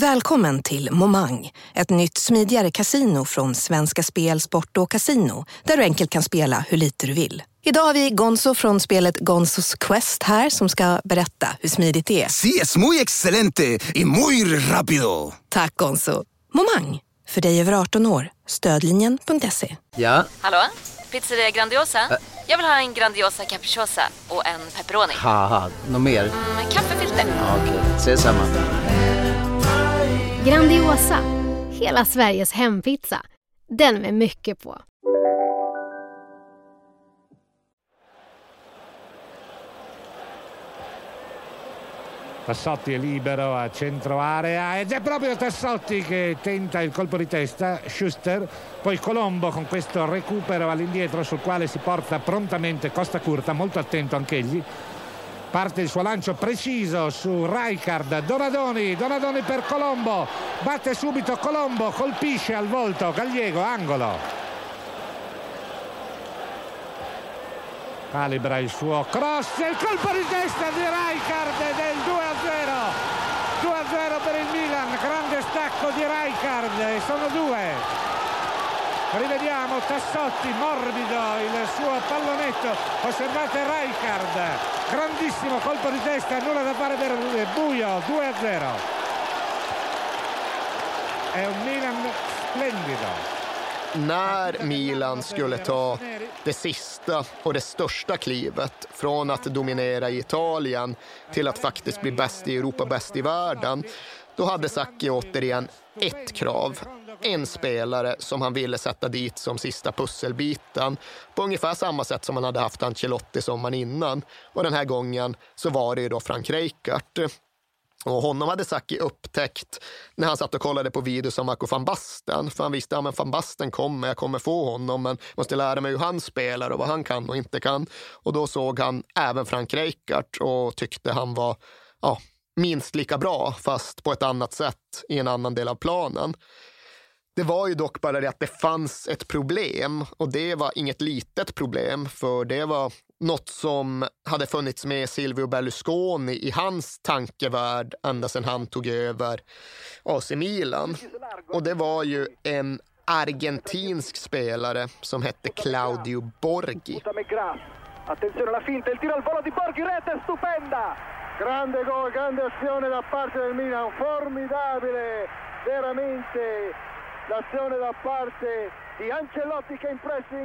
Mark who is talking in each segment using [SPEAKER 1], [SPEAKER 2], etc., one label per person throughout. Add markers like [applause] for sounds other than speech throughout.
[SPEAKER 1] Välkommen till Momang, ett nytt smidigare casino från Svenska Spel, Sport och Casino där du enkelt kan spela hur lite du vill. Idag har vi Gonzo från spelet Gonzos Quest här som ska berätta hur smidigt det är.
[SPEAKER 2] Sí, es muy excelente y muy rápido.
[SPEAKER 1] Tack Gonzo. Momang, för dig över 18 år. Stödlinjen.se.
[SPEAKER 3] Ja,
[SPEAKER 4] Hallå? Pizzeria Grandiosa? Jag vill ha en Grandiosa capriciosa och en pepperoni.
[SPEAKER 3] något mer?
[SPEAKER 4] Med kaffefilter.
[SPEAKER 3] Ja, Okej, ses samma.
[SPEAKER 5] Grandiosa, hela Sveriges hempizza. Den med mycket på.
[SPEAKER 6] Tassotti è libero a centro area ed è proprio Tassotti che tenta il colpo di testa, Schuster, poi Colombo con questo recupero all'indietro sul quale si porta prontamente Costa Curta, molto attento anch'egli. Parte il suo lancio preciso su Rijkaard, Donadoni, Donadoni per Colombo, batte subito Colombo, colpisce al volto Gallego, angolo. calibra il suo cross il colpo di testa di Rijkaard del 2-0 2-0 per il Milan grande stacco di e sono due rivediamo Tassotti morbido il suo pallonetto osservate Rijkaard. Grandissimo colpo di testa nulla da fare per Buio 2-0 è un Milan splendido.
[SPEAKER 7] När Milan skulle ta det sista och det största klivet från att dominera i Italien till att faktiskt bli bäst i Europa, bäst i världen, då hade Sacchi återigen ett krav. En spelare som han ville sätta dit som sista pusselbiten på ungefär samma sätt som han hade haft Ancelotti sommaren innan. Och den här gången så var det ju då Frank Rijkaard. Och honom hade Saki upptäckt när han satt och kollade på videos av Marco van Basten. För han visste att ja, van Basten kommer, jag kommer få honom, men måste lära mig hur han spelar och vad han kan och inte kan. Och då såg han även Frank Rijkaard och tyckte han var ja, minst lika bra, fast på ett annat sätt i en annan del av planen. Det var ju dock bara det att det fanns ett problem och det var inget litet problem för det var något som hade funnits med Silvio Berlusconi i hans tankevärld ända sedan han tog över AC Milan. Och det var ju en argentinsk spelare som hette Claudio Borghi.
[SPEAKER 8] Attenzione alla finta, il tiro al volo di Borghi, rete stupenda! Grande gol, grande azione da parte del Milan, formidabile, veramente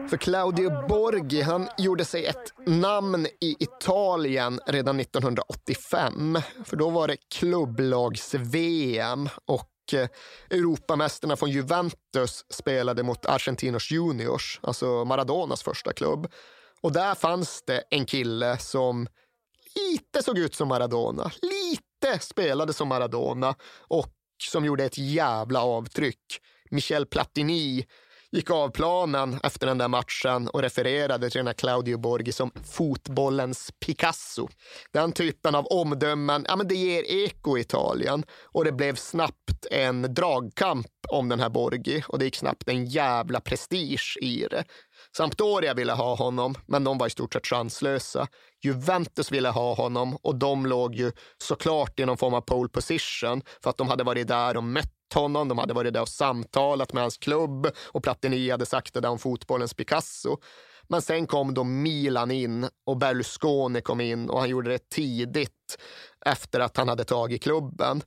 [SPEAKER 7] för Claudio Borghi, han gjorde sig ett namn i Italien redan 1985. För då var det klubblags-VM och eh, Europamästarna från Juventus spelade mot Argentinos Juniors, alltså Maradonas första klubb. Och där fanns det en kille som lite såg ut som Maradona, lite spelade som Maradona och som gjorde ett jävla avtryck. Michel Platini gick av planen efter den där matchen och refererade till den här Claudio Borghi som fotbollens Picasso. Den typen av omdömen, ja men det ger eko i Italien och det blev snabbt en dragkamp om den här Borghi och det gick snabbt en jävla prestige i det. Sampdoria ville ha honom, men de var i stort sett chanslösa. Juventus ville ha honom och de låg ju såklart i någon form av pole position för att de hade varit där och mött honom. De hade varit där och samtalat med hans klubb och Platini hade sagt det där om fotbollens Picasso. Men sen kom då Milan in och Berlusconi kom in och han gjorde det tidigt efter att han hade tagit klubben.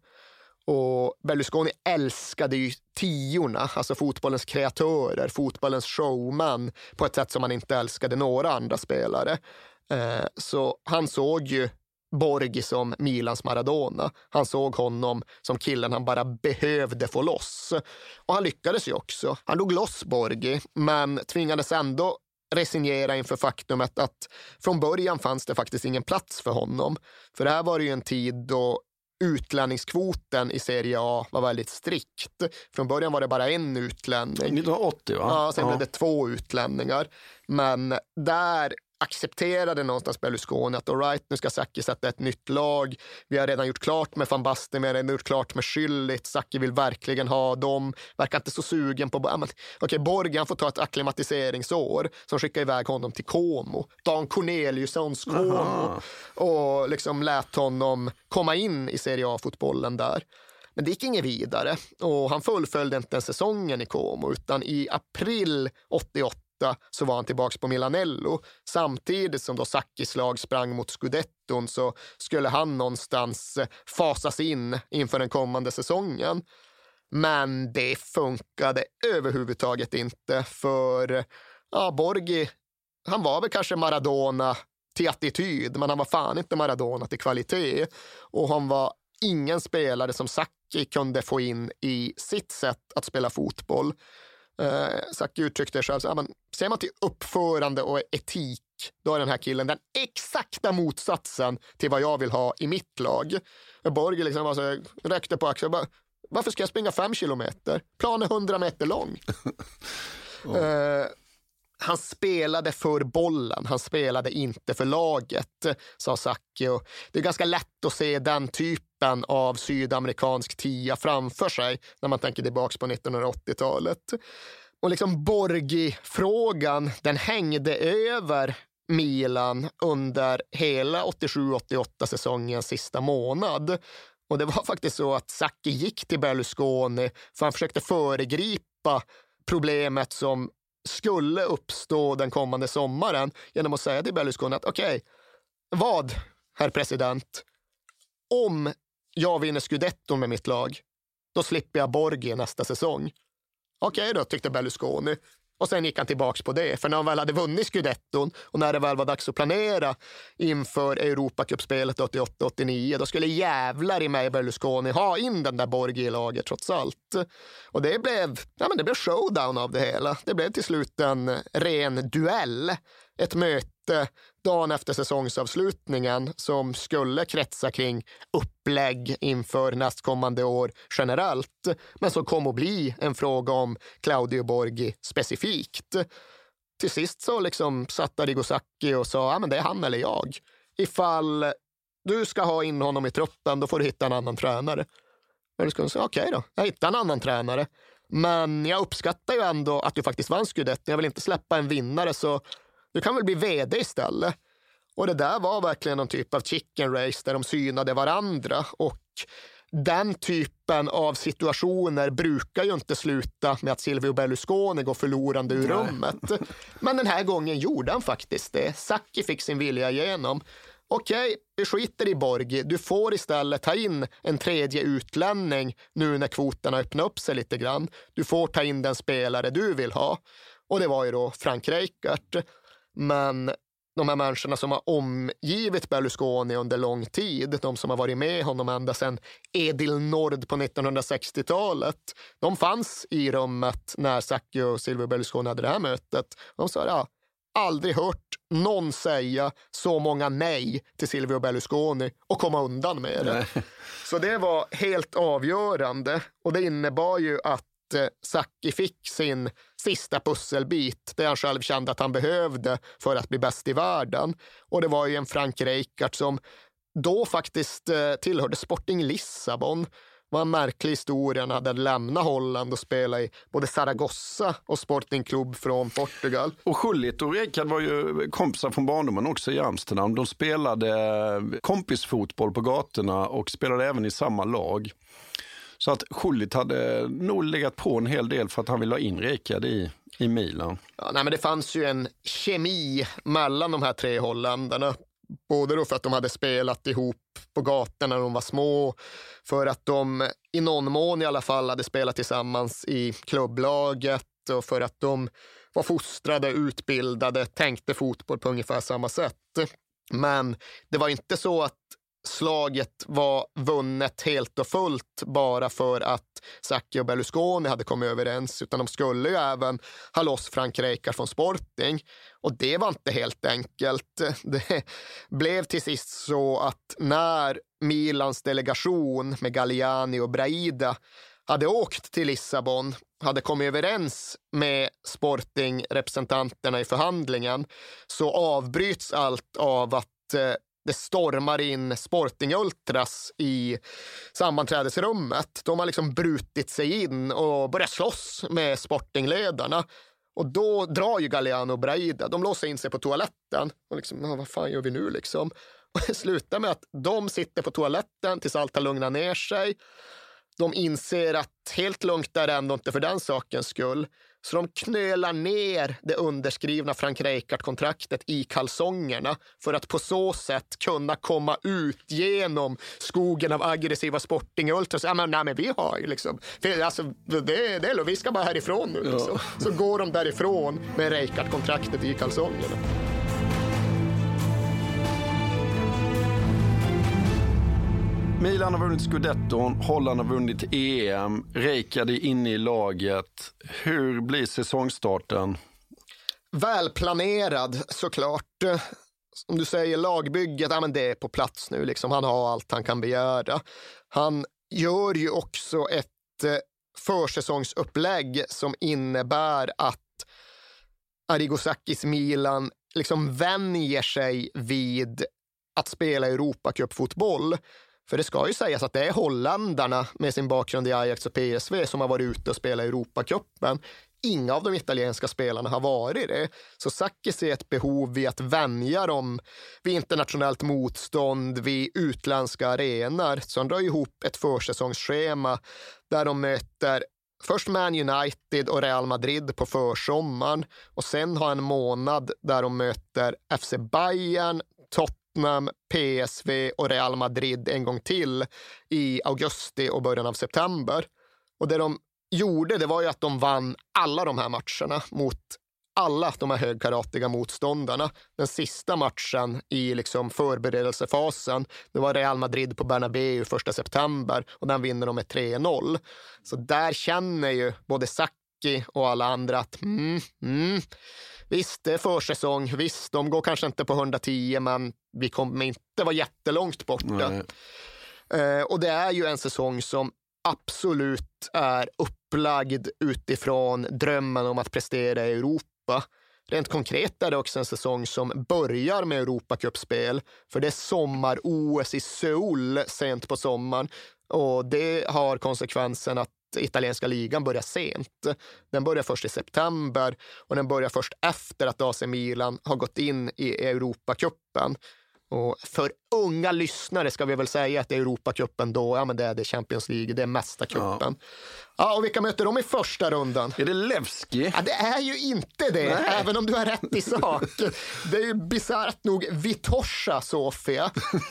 [SPEAKER 7] Och Berlusconi älskade ju tiorna, alltså fotbollens kreatörer, fotbollens showman på ett sätt som han inte älskade några andra spelare. Eh, så han såg ju Borghi som Milans Maradona. Han såg honom som killen han bara behövde få loss. Och han lyckades ju också. Han låg loss Borghi, men tvingades ändå resignera inför faktumet att från början fanns det faktiskt ingen plats för honom. För det här var ju en tid då utlänningskvoten i Serie A var väldigt strikt. Från början var det bara en utlänning.
[SPEAKER 9] 1980 va?
[SPEAKER 7] Ja, sen
[SPEAKER 9] ja.
[SPEAKER 7] blev det två utlänningar. Men där accepterade någonstans Berlusconi att all right, nu ska Sacchi sätta ett nytt lag. Vi har redan gjort klart med van Basten, vi har redan gjort klart med Schüllit. Sacchi vill verkligen ha dem. Verkar inte så sugen på... Okej, Borg han får ta ett akklimatiseringsår som skickar iväg honom till Como. Dan Corneliussons Como.
[SPEAKER 9] Aha.
[SPEAKER 7] Och liksom lät honom komma in i Serie A-fotbollen där. Men det gick inget vidare och han fullföljde inte säsongen i Como utan i april 88 så var han tillbaka på Milanello. Samtidigt som då Sackis lag sprang mot scudetton så skulle han någonstans eh, fasas in inför den kommande säsongen. Men det funkade överhuvudtaget inte för eh, ja, Borgi, han var väl kanske Maradona till attityd, men han var fan inte Maradona till kvalitet. Och han var ingen spelare som Sacchi kunde få in i sitt sätt att spela fotboll. Eh, Sacchi uttryckte själv, så, ja, men, ser man till uppförande och etik, då är den här killen den exakta motsatsen till vad jag vill ha i mitt lag. Borg liksom alltså, räckte på axeln, bara, varför ska jag springa fem kilometer? Planen är hundra meter lång. [laughs] oh. eh, han spelade för bollen, han spelade inte för laget, sa Sacchi. Och det är ganska lätt att se den typen av sydamerikansk tia framför sig när man tänker tillbaka på 1980-talet. Och liksom Borgi-frågan, den hängde över Milan under hela 87-88 säsongens sista månad. Och det var faktiskt så att Sacchi gick till Berlusconi för han försökte föregripa problemet som skulle uppstå den kommande sommaren genom att säga till Berlusconi att okej, okay, vad, herr president, om jag vinner scudetton med mitt lag, då slipper jag Borgi nästa säsong. Okej okay då, tyckte Berlusconi. Och sen gick han tillbaks på det. För när han väl hade vunnit scudetton och när det väl var dags att planera inför Europacupspelet 88-89, då skulle jävlar i mig Berlusconi ha in den där Borgi i laget trots allt. Och det blev, ja, men det blev showdown av det hela. Det blev till slut en ren duell. Ett möte dagen efter säsongsavslutningen som skulle kretsa kring upplägg inför nästkommande år generellt, men som kom att bli en fråga om Claudio Borghi specifikt. Till sist så liksom satt Arrigo Sacchi och sa att det är han eller jag. Ifall du ska ha in honom i truppen, då får du hitta en annan tränare. Men du skulle säga, okej okay då, jag hittar en annan tränare. Men jag uppskattar ju ändå att du faktiskt vann scudetton. Jag vill inte släppa en vinnare, så du kan väl bli vd istället. Och det där var verkligen någon typ av chicken race där de synade varandra. Och den typen av situationer brukar ju inte sluta med att Silvio Berlusconi går förlorande ur rummet. Men den här gången gjorde han faktiskt det. Sacchi fick sin vilja igenom. Okej, vi skiter i Borgi. Du får istället ta in en tredje utlänning nu när kvoterna öppnar upp sig lite grann. Du får ta in den spelare du vill ha. Och det var ju då Frank Rijkaard. Men de här människorna som har omgivit Berlusconi under lång tid, de som har varit med honom ända sedan Edil Nord på 1960-talet, de fanns i rummet när Sacchi och Silvio Berlusconi hade det här mötet. De sa, ja, aldrig hört någon säga så många nej till Silvio Berlusconi och komma undan med det. Nej. Så det var helt avgörande och det innebar ju att Saki fick sin sista pusselbit, det han själv kände att han behövde för att bli bäst i världen. Och det var ju en Frank Rijkaard som då faktiskt eh, tillhörde Sporting Lissabon. Var en märklig historia. Han hade lämnat Holland och spelat i både Zaragoza och Sporting Club från Portugal.
[SPEAKER 9] Och Schullit och Rekad var ju kompisar från barndomen också i Amsterdam. De spelade eh, kompisfotboll på gatorna och spelade även i samma lag. Så att Schullit hade nog legat på en hel del för att han ville ha in Rijkaard i, i Milan.
[SPEAKER 7] Ja, nej, men det fanns ju en kemi mellan de här tre holländarna. Både då för att de hade spelat ihop på gatorna när de var små, för att de i någon mån i alla fall hade spelat tillsammans i klubblaget och för att de var fostrade, utbildade, tänkte fotboll på ungefär samma sätt. Men det var inte så att slaget var vunnet helt och fullt bara för att Sacchi och Berlusconi hade kommit överens, utan de skulle ju även ha loss Frank Rijkaard från Sporting. Och det var inte helt enkelt. [laughs] Det blev till sist så att när Milans delegation med Galliani och Braida hade åkt till Lissabon, hade kommit överens med Sporting-representanterna i förhandlingen, så avbryts allt av att eh, det stormar in Sporting Ultras i sammanträdesrummet. De har liksom brutit sig in och börjat slåss med Sportingledarna. Och då drar ju Galliano och Braida. De låser in sig på toaletten. Och liksom, vad fan gör vi nu liksom? [laughs] Och det slutar med att de sitter på toaletten tills allt har lugnat ner sig. de inser att helt lugnt är det ändå inte för den sakens skull. Så de knölar ner det underskrivna Frank Rijkaard-kontraktet i kalsongerna för att på så sätt kunna komma ut genom skogen av aggressiva Sporting Ultras. Ja, men, nej, men vi har ju liksom, för, alltså, det, det vi ska bara härifrån nu. Liksom. Ja. Så går de därifrån med Rijkaard-kontraktet i kalsongerna.
[SPEAKER 9] Milan har vunnit scudetton, Holland har vunnit EM, Rijkaard är inne i laget. Hur blir säsongstarten?
[SPEAKER 7] Välplanerad såklart. Eh, som du säger, lagbygget, ja, men det är på plats nu. Liksom. Han har allt han kan begära. Han gör ju också ett eh, försäsongsupplägg som innebär att Arigosakis Milan liksom vänjer sig vid att spela Europacupfotboll. För det ska ju sägas att det är holländarna med sin bakgrund i Ajax och PSV som har varit ute och spelat Europacupen. Inga av de italienska spelarna har varit det. Så Sacchi ser ett behov vid att vänja dem vid internationellt motstånd, vid utländska arenor. Så han drar ihop ett försäsongsschema där de möter Först Man United och Real Madrid på försommaren och sen har en månad där de möter FC Bayern, Tottenham Tottenham, PSV och Real Madrid en gång till i augusti och början av september. Och det de gjorde det var ju att de vann alla de här matcherna mot alla de här högkaratiga motståndarna. Den sista matchen i liksom förberedelsefasen, det var Real Madrid på Bernabéu 1 september och den vinner de med 3-0. Så där känner ju både Sacchi och alla andra att mm, mm, Visst, det är försäsong. Visst, de går kanske inte på 110, men vi kommer inte vara jättelångt borta. Eh, och det är ju en säsong som absolut är upplagd utifrån drömmen om att prestera i Europa. Rent konkret är det också en säsong som börjar med Europacupspel, för det är sommar-OS i Seoul sent på sommaren. Och det har konsekvensen att italienska ligan börjar sent. Den börjar först i september och den börjar först efter att AC Milan har gått in i Europacupen. Och för unga lyssnare ska vi väl säga att Europacupen då, ja men det är det Champions League, det är mästarcupen. Ja. Ja, och vilka möter de i första rundan?
[SPEAKER 9] Är det Levski?
[SPEAKER 7] Ja, det är ju inte det, Nej. även om du har rätt i sak. [laughs] Det är ju bisarrt nog Vitosha Sofia.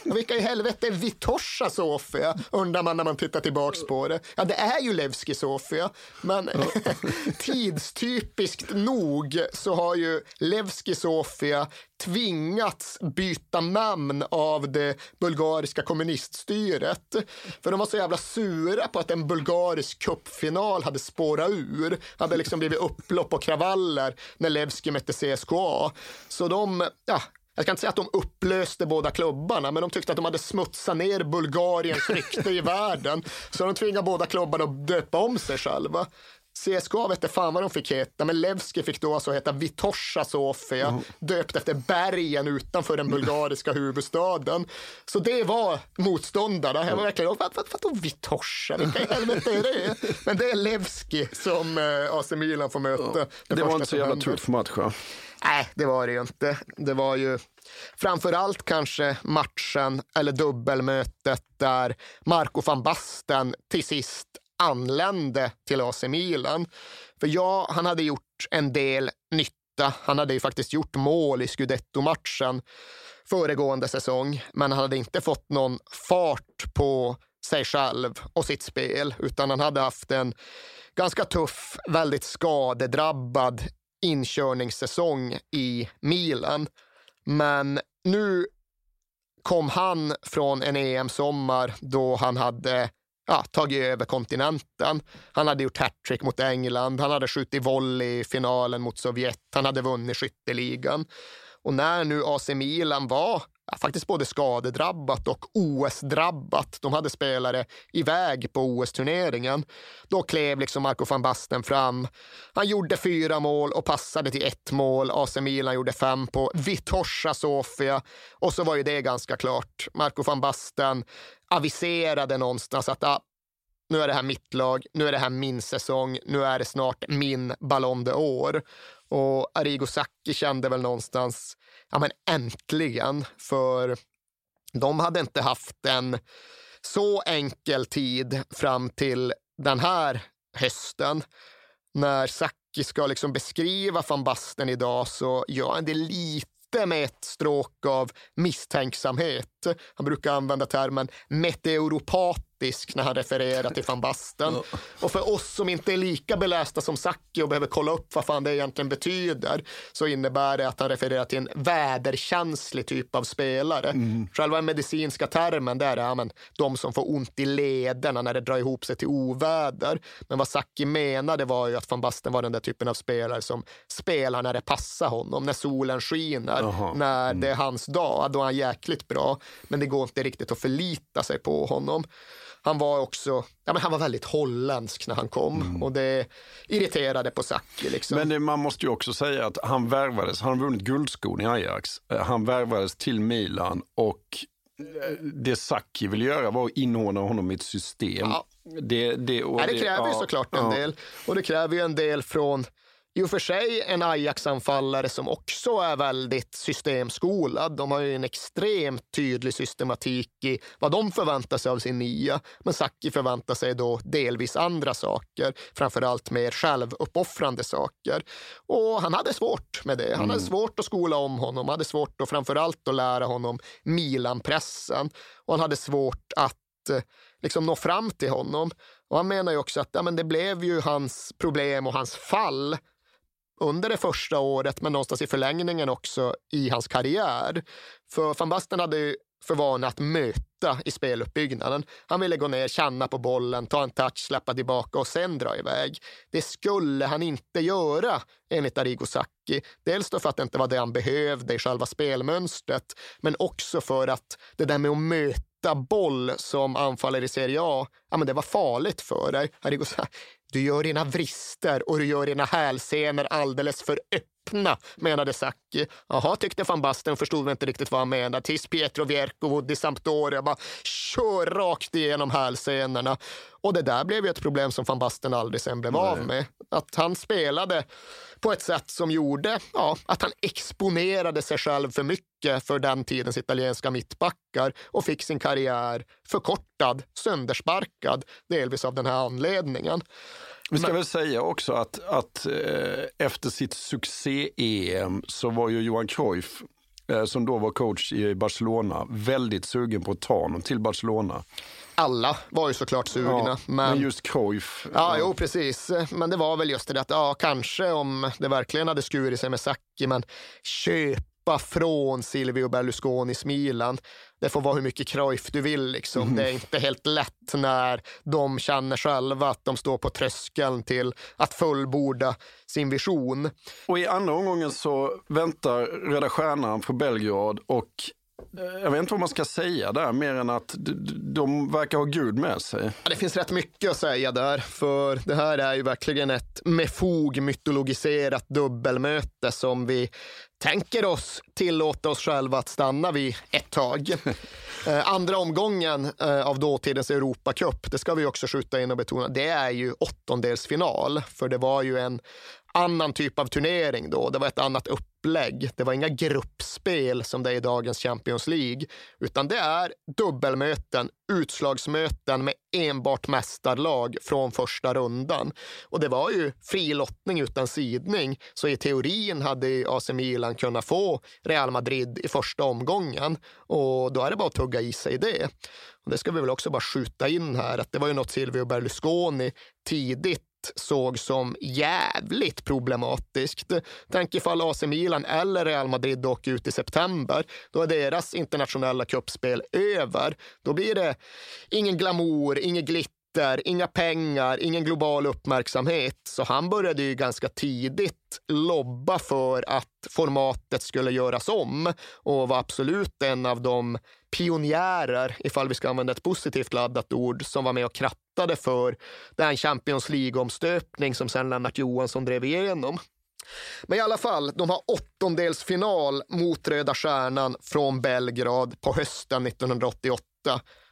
[SPEAKER 7] Och vilka i helvete är Vitosha Sofia, undrar man när man tittar tillbaks på det. Ja, det är ju Levski Sofia, men [laughs] tidstypiskt nog så har ju Levski Sofia tvingats byta namn av det bulgariska kommuniststyret. För de var så jävla sura på att en bulgarisk kupp final hade spårat ur. hade liksom blivit upplopp och kravaller när Levski mötte CSKA. Så de, ja, jag kan inte säga att de upplöste båda klubbarna, men de tyckte att de hade smutsat ner Bulgariens rykte i världen. Så de tvingade båda klubbarna att döpa om sig själva. CSKA vet inte fan vad de fick heta, men Levski fick då alltså heta Vitosha Sofia, mm. döpt efter bergen utanför den bulgariska huvudstaden. Så det var motståndarna. Jag var verkligen, vad, vad, vadå Vitosha? Vilka i helvete är det? [laughs] Men det är Levski som eh, AC Milan får möta. Ja.
[SPEAKER 9] Det var inte så jävla tuff match va?
[SPEAKER 7] Nej, det var det ju inte. Det var ju framför allt kanske matchen eller dubbelmötet där Marco van Basten till sist anlände till AC Milan. För ja, han hade gjort en del nytta. Han hade ju faktiskt gjort mål i scudetto-matchen föregående säsong, men han hade inte fått någon fart på sig själv och sitt spel, utan han hade haft en ganska tuff, väldigt skadedrabbad inkörningssäsong i Milan. Men nu kom han från en EM-sommar då han hade ja, tagit över kontinenten. Han hade gjort hattrick mot England, han hade skjutit volley i finalen mot Sovjet, han hade vunnit skytteligan. Och när nu AC Milan var ja, faktiskt både skadedrabbat och OS-drabbat, de hade spelare iväg på OS-turneringen, då klev liksom Marco van Basten fram. Han gjorde fyra mål och passade till ett mål. AC Milan gjorde fem på Vitosha Sofia och så var ju det ganska klart. Marco van Basten aviserade någonstans att ja, nu är det här mitt lag, nu är det här min säsong, nu är det snart min Ballon d'Or. Och Arrigo Sacchi kände väl någonstans, ja men äntligen, för de hade inte haft en så enkel tid fram till den här hösten. När Sacchi ska liksom beskriva van Basten idag så gör han det lite med ett stråk av misstänksamhet. Han brukar använda termen meteoropat när han refererar till van Basten. Och för oss som inte är lika belästa som Sacchi och behöver kolla upp vad fan det egentligen betyder så innebär det att han refererar till en väderkänslig typ av spelare. Mm. Själva den medicinska termen där är ja, men, de som får ont i lederna när det drar ihop sig till oväder. Men vad Sacchi menade var ju att van Basten var den där typen av spelare som spelar när det passar honom, när solen skiner, Aha. när mm. det är hans dag. Då är han jäkligt bra, men det går inte riktigt att förlita sig på honom. Han var också ja, men han var väldigt holländsk när han kom mm. och det irriterade på Sacchi. Liksom.
[SPEAKER 9] Men det, man måste ju också säga att han värvades, han har vunnit guldskon i Ajax, eh, han värvades till Milan och eh, det Sacchi vill göra var att inordna honom i ett system. Ja.
[SPEAKER 7] Det, det, ja, det kräver ju ja, såklart en del och det kräver ju en del från i och för sig en Ajax-anfallare som också är väldigt systemskolad. De har ju en extremt tydlig systematik i vad de förväntar sig av sin nia. Men Sacchi förväntar sig då delvis andra saker, framför allt mer självuppoffrande saker. Och han hade svårt med det. Han mm. hade svårt att skola om honom, hade svårt att framför allt att lära honom Milan-pressen och han hade svårt att eh, liksom nå fram till honom. Och han menar ju också att ja, men det blev ju hans problem och hans fall under det första året, men någonstans i förlängningen också i hans karriär. För van Basten hade ju för vana att möta i speluppbyggnaden. Han ville gå ner, känna på bollen, ta en touch, släppa tillbaka och sen dra iväg. Det skulle han inte göra enligt Arrigo Sacchi. Dels då för att det inte var det han behövde i själva spelmönstret, men också för att det där med att möta boll som anfaller i Serie A, ja, men det var farligt för dig. Arrigo du gör dina vrister och du gör dina hälsenor alldeles för öppna, menade Sacchi. Jaha, tyckte van Basten förstod inte riktigt vad han menade. Tills Pietro Viercovood i Sampdoria bara kör rakt igenom hälsenorna. Och det där blev ju ett problem som van Basten aldrig sen blev Nej. av med. Att han spelade på ett sätt som gjorde ja, att han exponerade sig själv för mycket för den tidens italienska mittbackar och fick sin karriär förkortad, söndersparkad, delvis av den här anledningen.
[SPEAKER 9] Vi ska Men... väl säga också att, att eh, efter sitt succé-EM så var ju Johan Cruyff eh, som då var coach i Barcelona, väldigt sugen på att ta honom till Barcelona.
[SPEAKER 7] Alla var ju såklart sugna. Ja,
[SPEAKER 9] men, men just Cruyff.
[SPEAKER 7] Ja, ja, jo precis. Men det var väl just det att, ja, kanske om det verkligen hade skurit sig med Sacchi, men köpa från Silvio Berlusconis Milan. Det får vara hur mycket Cruyff du vill. Liksom. Mm. Det är inte helt lätt när de känner själva att de står på tröskeln till att fullborda sin vision.
[SPEAKER 9] Och i andra omgången så väntar Röda Stjärnan på Belgrad och jag vet inte vad man ska säga där, mer än att de verkar ha Gud med sig.
[SPEAKER 7] Ja, det finns rätt mycket att säga där, för det här är ju verkligen ett med fog mytologiserat dubbelmöte som vi tänker oss tillåta oss själva att stanna vid ett tag. [laughs] Eh, andra omgången eh, av dåtidens Europacup, det ska vi också skjuta in och betona, det är ju åttondelsfinal. För det var ju en annan typ av turnering då. Det var ett annat upplägg. Det var inga gruppspel som det är i dagens Champions League, utan det är dubbelmöten, utslagsmöten med enbart mästarlag från första rundan. Och det var ju fri lottning utan sidning, så i teorin hade AC Milan kunnat få Real Madrid i första omgången och då är det bara att tugga i sig det. Och det ska vi väl också bara skjuta in här, att det var ju något Silvio Berlusconi tidigt såg som jävligt problematiskt. Tänk ifall AC Milan eller Real Madrid åker ut i september. Då är deras internationella kuppspel över. Då blir det ingen glamour, inget glitter inga pengar, ingen global uppmärksamhet. Så han började ju ganska tidigt lobba för att formatet skulle göras om och var absolut en av de pionjärer, ifall vi ska använda ett positivt laddat ord, som var med och krattade för den Champions League-omstöpning som sen Lennart Johansson drev igenom. Men i alla fall, de har åttondelsfinal mot Röda Stjärnan från Belgrad på hösten 1988.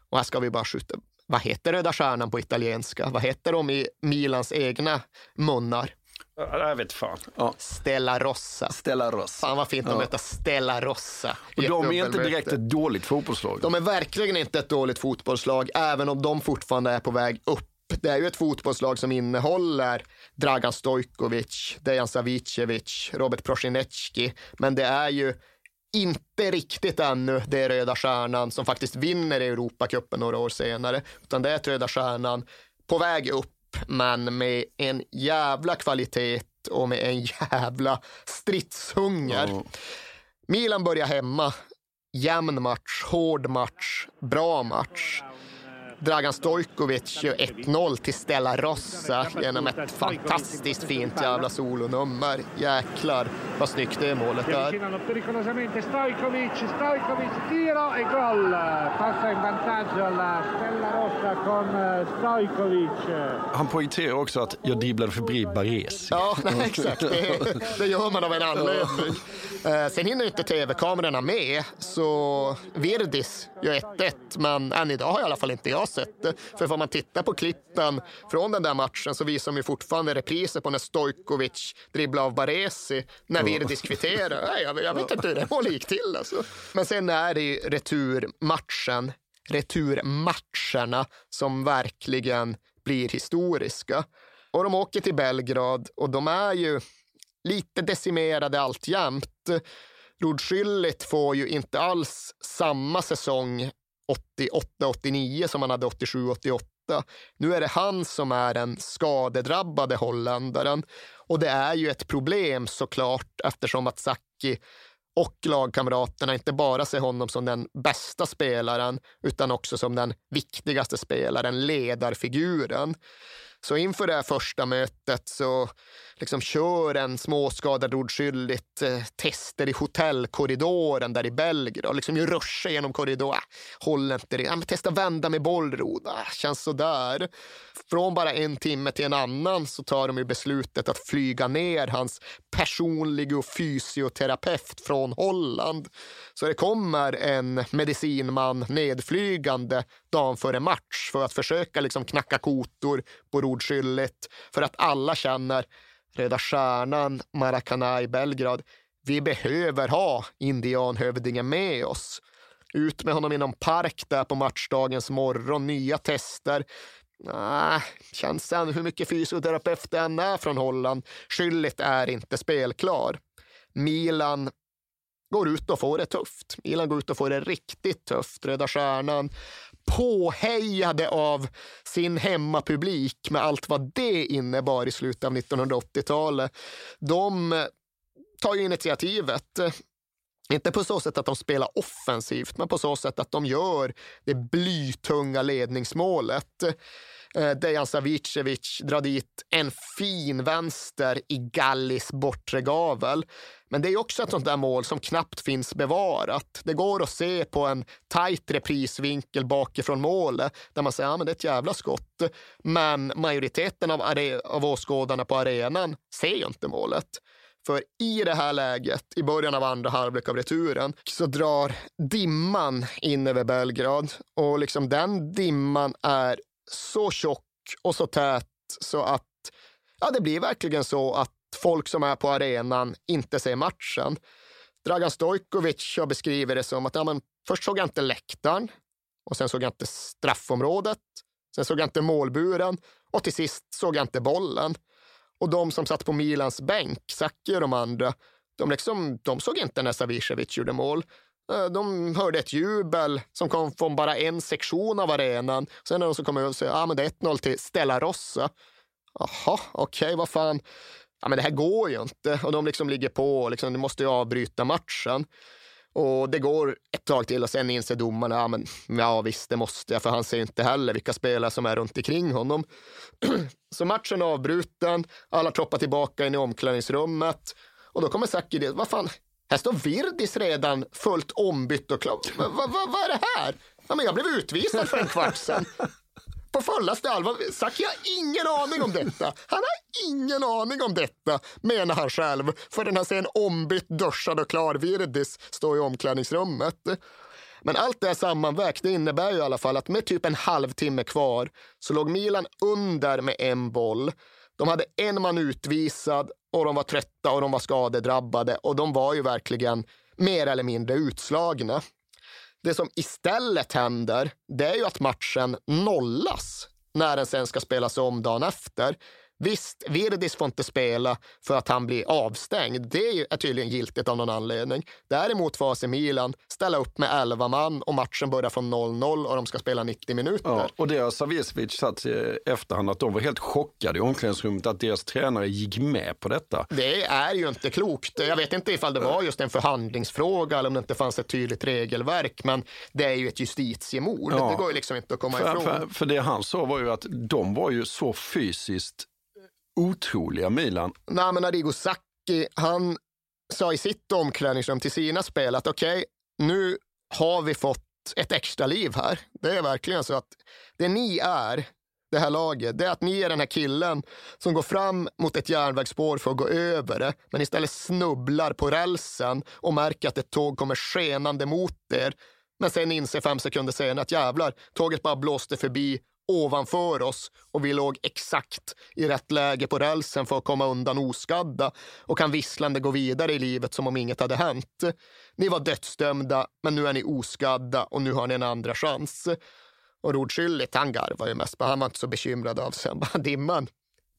[SPEAKER 7] Och här ska vi bara skjuta. Vad heter Röda Stjärnan på italienska? Vad heter de i Milans egna munnar?
[SPEAKER 9] Ja, Jag vet fan. Ja.
[SPEAKER 7] Stella Rossa.
[SPEAKER 9] Stella Rossa.
[SPEAKER 7] Fan vad fint de
[SPEAKER 9] Ja.
[SPEAKER 7] heter Stella Rossa.
[SPEAKER 9] Och de är inte direkt ett dåligt fotbollslag.
[SPEAKER 7] De är verkligen inte ett dåligt fotbollslag, även om de fortfarande är på väg upp. Det är ju ett fotbollslag som innehåller Dragan Stojkovic, Dejan Savicevic, Robert Prosinecki, men det är ju inte riktigt ännu det Röda Stjärnan som faktiskt vinner Europacupen några år senare, utan det är ett Röda Stjärnan på väg upp, men med en jävla kvalitet och med en jävla stridshunger.
[SPEAKER 9] Ja.
[SPEAKER 7] Milan börjar hemma. Jämn match, hård match, bra match. Dragan Stojkovic gör 1-0 till Stella Rossa genom ett fantastiskt fint jävla solonummer. Jäklar vad snyggt det målet är.
[SPEAKER 6] Stojkovic, Stojkovic, tiro e gol. Passa in vantaggio alla Stella Rossa con eh, Stojkovic.
[SPEAKER 9] Han poängterar också att jag dribblade förbi Baresi.
[SPEAKER 7] Ja, [laughs] nej, exakt. Det, det gör man av en anledning. Eh, sen hinner inte tv-kamerorna med, så Virdis gör 1-1. Men än idag har i alla fall inte jag sett det. För får man titta på klippen från den där matchen så visar de ju fortfarande repriser på när Stojkovic dribblar av Baresi när Virdis kvitterar. Nej, jag, jag vet inte hur det målet gick till. Alltså. Men sen är det ju returmatchen, returmatcherna som verkligen blir historiska. Och de åker till Belgrad och de är ju lite decimerade alltjämt. Rudskylligt får ju inte alls samma säsong 88-89 som han hade 87-88. Nu är det han som är den skadedrabbade holländaren. Och det är ju ett problem såklart eftersom att Sacchi och lagkamraterna inte bara ser honom som den bästa spelaren utan också som den viktigaste spelaren, ledarfiguren. Så inför det här första mötet så liksom kör en småskadad ordskyldigt eh, tester i hotellkorridoren där i Belgrad. Liksom ju ruschar genom korridoren. Äh, Håller inte det. Ja, men testa vända med bollrod. Äh, känns sådär. Från bara en timme till en annan så tar de ju beslutet att flyga ner hans personliga fysioterapeut från Holland. Så det kommer en medicinman nedflygande dagen före match för att försöka liksom knacka kotor på rodskyllet. För att alla känner Röda Stjärnan, Maracana i Belgrad. Vi behöver ha indianhövdingen med oss. Ut med honom i någon park där på matchdagens morgon, nya tester. Nej, känns än hur mycket fysioterapeut det än är från Holland. Skyllet är inte spelklar. Milan går ut och får det tufft. Milan går ut och får det riktigt tufft. Röda Stjärnan påhejade av sin hemmapublik med allt vad det innebar i slutet av 1980-talet. De eh, tar ju initiativet. Inte på så sätt att de spelar offensivt, men på så sätt att de gör det blytunga ledningsmålet. Eh, Dejan Savicevic drar dit en fin vänster i Gallis bortre gavel. Men det är också ett sånt där mål som knappt finns bevarat. Det går att se på en tajt reprisvinkel bakifrån målet där man säger att ja, men det är ett jävla skott. Men majoriteten av, are- av åskådarna på arenan ser ju inte målet. För i det här läget, i början av andra halvlek av returen, så drar dimman in över Belgrad. Och liksom den dimman är så tjock och så tät så att ja, det blir verkligen så att folk som är på arenan inte ser matchen. Dragan Stojkovic har beskrivit det som att ja, men först såg jag inte läktaren och sen såg jag inte straffområdet. Sen såg jag inte målburen och till sist såg jag inte bollen. Och de som satt på Milans bänk, Sacchi och de andra, de, liksom, de såg inte när Savicevic gjorde mål. Eh, de hörde ett jubel som kom från bara en sektion av arenan. Sen när de så kom över och sa ah, men det är 1-0 till Stella Rossa. Jaha, okej, vad fan. Ja, men det här går ju inte. Och de liksom ligger på och liksom, de måste ju avbryta matchen. Och det går ett tag till och sen inser domarna, ja, men, ja visst det måste jag, för han ser ju inte heller vilka spelare som är runt omkring honom. [clears throat] Så matchen är avbruten, alla troppar tillbaka in i omklädningsrummet och då kommer Sacchi dit, vad fan, här står Virdis redan fullt ombytt och klar. Vad va, va, är det här? Ja, men jag blev utvisad för en kvart sedan. På fullaste allvar. Sacchi har ingen aning om detta. Han har ingen aning om detta, menar han själv. Förrän han ser en ombytt, duschad och klar Virdis stå i omklädningsrummet. Men allt det här sammanvägt det innebär ju i alla fall att med typ en halvtimme kvar så låg Milan under med en boll. De hade en man utvisad och de var trötta och de var skadedrabbade och de var ju verkligen mer eller mindre utslagna. Det som istället händer, det är ju att matchen nollas när den sen ska spelas om dagen efter. Visst, Virdis får inte spela för att han blir avstängd. Det är tydligen giltigt av någon anledning. Däremot får AC Milan ställa upp med 11 man och matchen börjar från 0-0 och de ska spela 90 minuter.
[SPEAKER 9] Ja, och det har Savicevic sagt i efterhand att de var helt chockade i omklädningsrummet att deras tränare gick med på detta.
[SPEAKER 7] Det är ju inte klokt. Jag vet inte ifall det var just en förhandlingsfråga eller om det inte fanns ett tydligt regelverk, men det är ju ett justitiemord. Ja, det går ju liksom inte att komma
[SPEAKER 9] för,
[SPEAKER 7] ifrån.
[SPEAKER 9] För, för det han sa var ju att de var ju så fysiskt otroliga Milan.
[SPEAKER 7] Nej, men Arrigo Sacchi, han sa i sitt omklädningsrum till sina spel att okej, okay, nu har vi fått ett extra liv här. Det är verkligen så att det ni är, det här laget, det är att ni är den här killen som går fram mot ett järnvägsspår för att gå över det, men istället snubblar på rälsen och märker att ett tåg kommer skenande mot er. Men sen inser fem sekunder senare att jävlar, tåget bara blåste förbi ovanför oss och vi låg exakt i rätt läge på rälsen för att komma undan oskadda och kan visslande gå vidare i livet som om inget hade hänt. Ni var dödsdömda, men nu är ni oskadda och nu har ni en andra chans. Och Rodskyldigt, han garvade ju mest, men han var inte så bekymrad av sig. Han bara, dimman.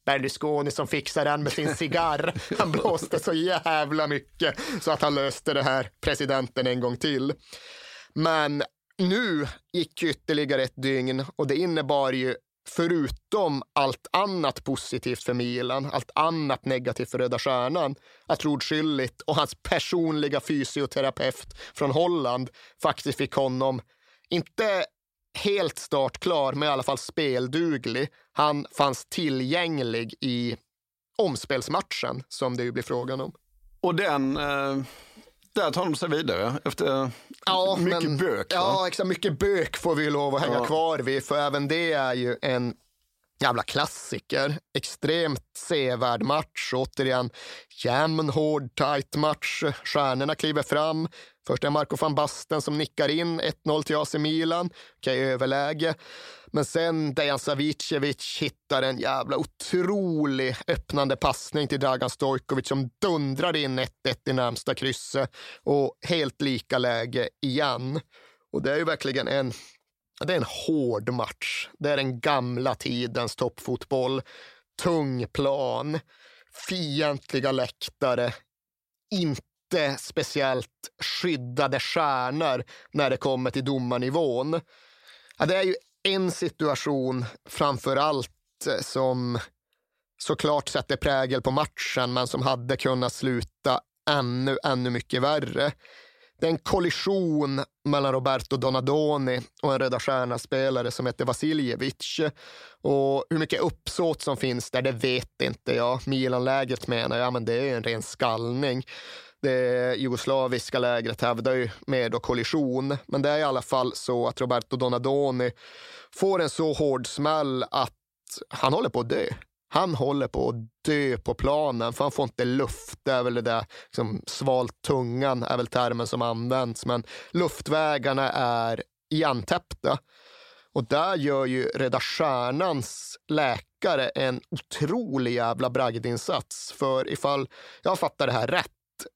[SPEAKER 7] Berlusconi som fixar den med sin cigarr. Han blåste så jävla mycket så att han löste det här presidenten en gång till. Men nu gick ytterligare ett dygn och det innebar ju förutom allt annat positivt för Milan, allt annat negativt för Röda Stjärnan, att Rod Schüllit och hans personliga fysioterapeut från Holland faktiskt fick honom, inte helt startklar, men i alla fall spelduglig. Han fanns tillgänglig i omspelsmatchen som det ju blir frågan om.
[SPEAKER 9] Och den eh där tar de sig vidare efter ja, mycket men, bök.
[SPEAKER 7] Va? Ja, exakt. Mycket bök får vi lov att hänga ja. kvar vid, för även det är ju en jävla klassiker. Extremt sevärd match. Återigen, jämn, hård, tight match. Stjärnorna kliver fram. Först är Marco van Basten som nickar in 1-0 till AC Milan. Okej, överläge. Men sen Dejan Savicevic hittar en jävla otrolig öppnande passning till Dragan Stojkovic som dundrar in 1-1 i närmsta krysset och helt lika läge igen. Och det är ju verkligen en det är en hård match. Det är den gamla tidens toppfotboll. Tung plan, fientliga läktare, inte speciellt skyddade stjärnor när det kommer till domarnivån. Ja, det är ju en situation framför allt eh, som såklart sätter prägel på matchen men som hade kunnat sluta ännu, ännu mycket värre. Det är en kollision mellan Roberto Donadoni och en Röda Stjärna-spelare som heter Vasiljevic. Och hur mycket uppsåt som finns där, det vet inte jag. Milan-lägret menar jag, men det är en ren skallning. Det jugoslaviska lägret hävdar ju mer då kollision, men det är i alla fall så att Roberto Donadoni får en så hård smäll att han håller på att dö. Han håller på att dö på planen för han får inte luft. Det är väl det där liksom, svalt tungan är väl termen som används, men luftvägarna är igentäppta. Och där gör ju Röda Stjärnans läkare en otrolig jävla bragdinsats. För ifall jag fattar det här rätt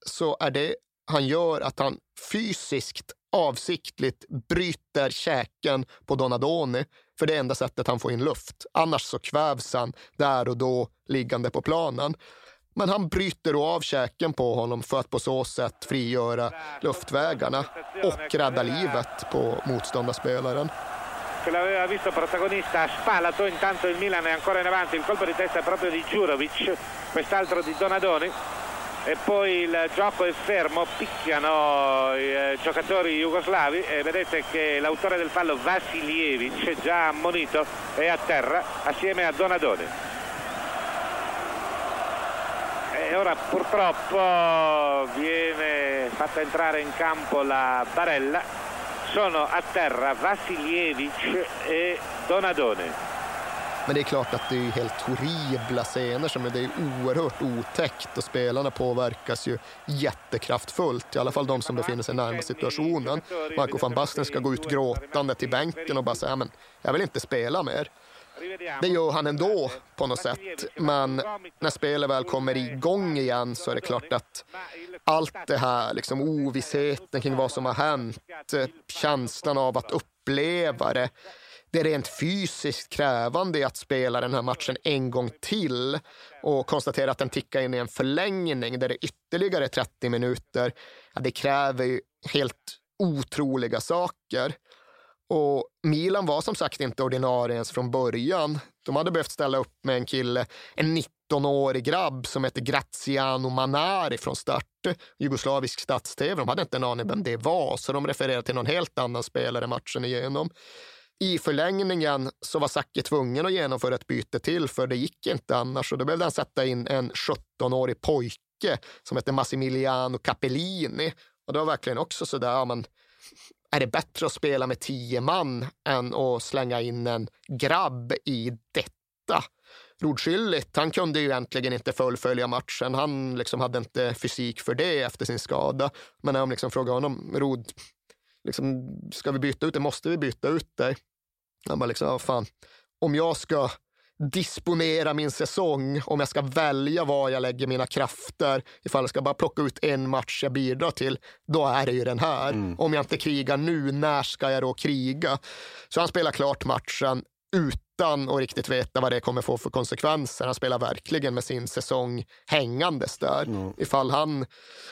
[SPEAKER 7] så är det han gör att han fysiskt avsiktligt bryter käken på Donadoni för det är enda sättet han får in luft. Annars så kvävs han där och då liggande på planen. Men han bryter då av käken på honom för att på så sätt frigöra luftvägarna och rädda livet på motståndarspelaren.
[SPEAKER 10] che l'aveva visto protagonista a Spalato, intanto il Milan è ancora in avanti, il colpo di testa è proprio di Djurovic, quest'altro di Donadoni e poi il gioco è fermo, picchiano i eh, giocatori jugoslavi e vedete che l'autore del fallo Vasiljevic, già ammonito, è a terra assieme a Donadoni. E ora purtroppo viene fatta entrare in campo la Barella, sono a terra Vasiljevic e Donadoni.
[SPEAKER 7] Men det är klart att det är helt horribla scener som är, det är oerhört otäckt och spelarna påverkas ju jättekraftfullt. I alla fall de som befinner sig närmast situationen. Marco van Basten ska gå ut gråtande till bänken och bara säga men jag vill inte spela mer. det gör han ändå på något sätt. Men när spelet väl kommer igång igen så är det klart att allt det här, liksom ovissheten kring vad som har hänt, eh, känslan av att uppleva det, det är rent fysiskt krävande att spela den här matchen en gång till och konstatera att den tickar in i en förlängning där det är ytterligare 30 minuter. Ja, det kräver ju helt otroliga saker. Och Milan var som sagt inte ordinarie ens från början. De hade behövt ställa upp med en kille, en 19-årig grabb som heter Graziano Manari från start. Jugoslavisk stats-tv. De hade inte en aning vem det var, så de refererade till någon helt annan spelare matchen igenom. I förlängningen så var Zacke tvungen att genomföra ett byte till, för det gick inte annars. Och då behövde han sätta in en 17-årig pojke som hette Massimiliano Capellini. Och det var verkligen också så där, ja, men, är det bättre att spela med tio man än att slänga in en grabb i detta? Rodskylligt, han kunde ju egentligen inte fullfölja matchen. Han liksom hade inte fysik för det efter sin skada. Men när de liksom frågade honom, Rod, liksom, ska vi byta ut dig? Måste vi byta ut dig? Han bara liksom, ja, fan, om jag ska disponera min säsong, om jag ska välja var jag lägger mina krafter, ifall jag ska bara plocka ut en match jag bidrar till, då är det ju den här. Mm. Om jag inte krigar nu, när ska jag då kriga? Så han spelar klart matchen utan att riktigt veta vad det kommer få för konsekvenser. Han spelar verkligen med sin säsong hängandes där. Mm. Ifall han,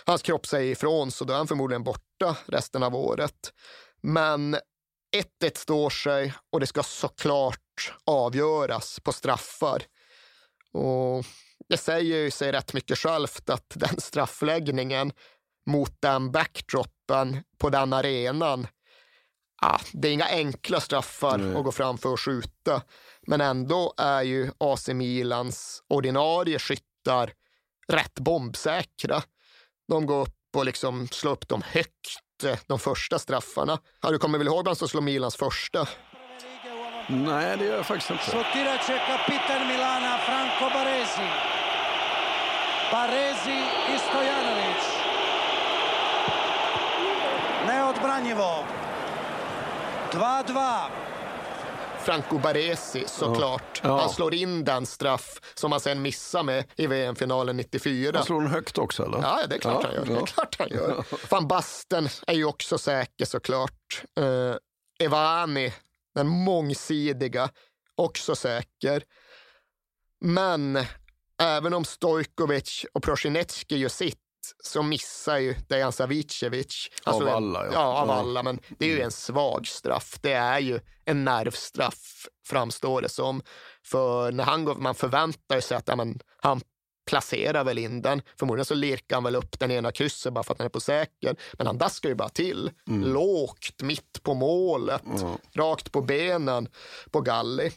[SPEAKER 7] hans kropp säger ifrån så då är han förmodligen borta resten av året. Men 1-1 står sig och det ska såklart avgöras på straffar. Och det säger ju sig rätt mycket självt att den straffläggningen mot den backdropen på den arenan, ah, det är inga enkla straffar Nej. att gå framför och skjuta. Men ändå är ju AC Milans ordinarie skyttar rätt bombsäkra. De går upp och liksom slår upp dem högt de första straffarna. Ja, du kommer väl ihåg vem som slår Milans första?
[SPEAKER 9] Nej, det gör jag faktiskt inte.
[SPEAKER 11] Kapitan Milana, Franco Baresi. Baresi i Stojanovic. Neodbranjivo. 2-2.
[SPEAKER 7] Franco Baresi såklart. Ja. Ja. Han slår in den straff som han sen missar med i VM-finalen 94.
[SPEAKER 9] Han slår den högt också eller?
[SPEAKER 7] Ja, det är klart ja. han gör. Det är klart han gör. [laughs] Van Basten är ju också säker såklart. Uh, Evani, den mångsidiga, också säker. Men även om Stojkovic och Prosinecki gör sitt så missar ju Dejan Savicevic.
[SPEAKER 9] Alltså av alla, ja.
[SPEAKER 7] ja. av alla, men det är ju en svag straff. Det är ju en nervstraff, framstår det som. För när han går, man förväntar sig att ja, men, han placerar väl in den. Förmodligen så lirkar han väl upp den ena krysset bara för att den är på säker. Men han daskar ju bara till. Mm. Lågt, mitt på målet, mm. rakt på benen på Galli.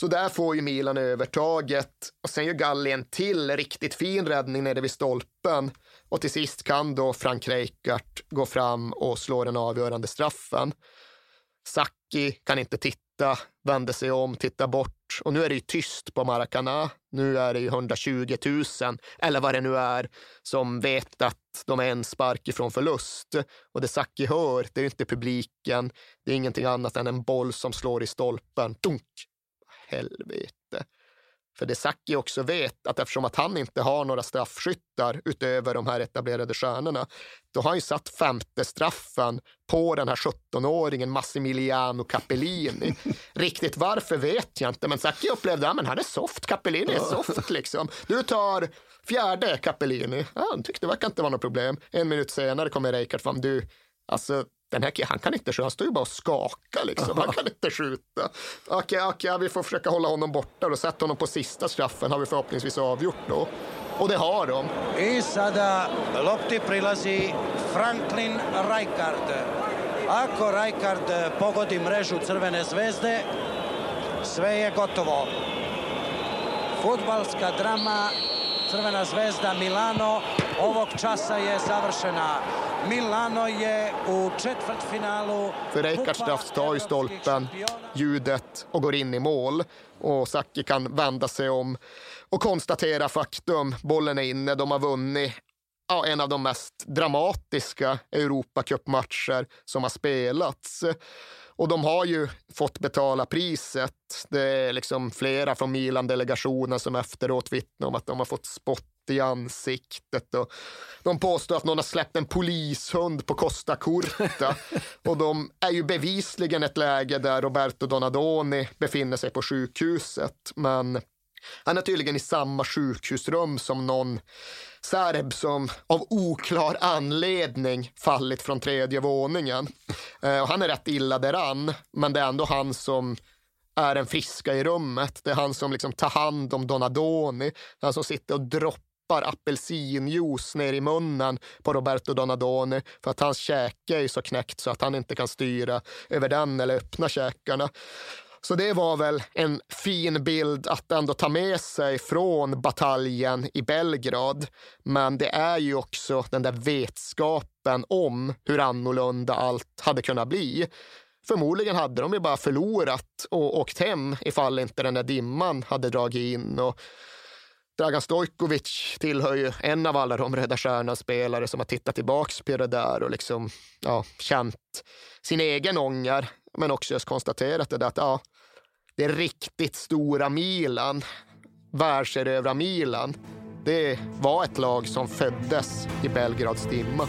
[SPEAKER 7] Så där får ju Milan övertaget. Och sen gör Galli en till riktigt fin räddning nere vid stolpen. Och till sist kan då Frank Rijkaard gå fram och slå den avgörande straffen. Sacchi kan inte titta, vänder sig om, tittar bort. Och nu är det ju tyst på Maracana. Nu är det ju 120 000, eller vad det nu är, som vet att de är en spark ifrån förlust. Och det Sacchi hör, det är inte publiken. Det är ingenting annat än en boll som slår i stolpen. Dunk! Helvete. För det Sacchi också vet, att eftersom att han inte har några straffskyttar utöver de här etablerade stjärnorna, då har han ju satt femte straffen på den här 17-åringen Massimiliano Capellini. [laughs] Riktigt varför vet jag inte, men Sacchi upplevde att han är soft. Capellini är soft liksom. Du tar fjärde Capellini. Ja, han tyckte det verkar inte vara något problem. En minut senare kommer Reikard fram. Du, alltså den här han kan inte skjuta, han står ju bara och skakar liksom. Han kan inte skjuta. Okej, okej, vi får försöka hålla honom borta och sätta honom på sista straffen har vi förhoppningsvis avgjort då. Och det har de.
[SPEAKER 11] I sada lopti prilazi Franklin Rijkaard. Ako Rijkaard pogodi mrežu Crvene zvezde, sve je gotovo. Futbalska drama Crvena zvezda Milano ovog časa je završena. Milano je u četvrtfinalu...
[SPEAKER 7] För straff tar ju stolpen, ljudet och går in i mål. Och Sacchi kan vända sig om och konstatera faktum. Bollen är inne, de har vunnit ja, en av de mest dramatiska Europacupmatcher som har spelats. Och de har ju fått betala priset. Det är liksom flera från Milan-delegationen som efteråt vittnar om att de har fått i ansiktet. Och de påstår att någon har släppt en polishund på Costa Curta. [laughs] och de är ju bevisligen ett läge där Roberto Donadoni befinner sig på sjukhuset. Men han är tydligen i samma sjukhusrum som någon serb som av oklar anledning fallit från tredje våningen. Eh, och han är rätt illa däran, men det är ändå han som är den friska i rummet. Det är han som liksom tar hand om Donadoni, han som sitter och droppar apelsinjuice ner i munnen på Roberto Donadoni för att hans käke är så knäckt så att han inte kan styra över den eller öppna käkarna. Så det var väl en fin bild att ändå ta med sig från bataljen i Belgrad. Men det är ju också den där vetskapen om hur annorlunda allt hade kunnat bli. Förmodligen hade de ju bara förlorat och åkt hem ifall inte den där dimman hade dragit in. Och Dragan Stojkovic tillhör ju en av alla de Röda Stjärnan-spelare som har tittat tillbaks på det där och liksom, ja, känt sin egen ånger men också just konstaterat det att ja, det riktigt stora Milan, världserövra Milan, det var ett lag som föddes i Belgrads dimma.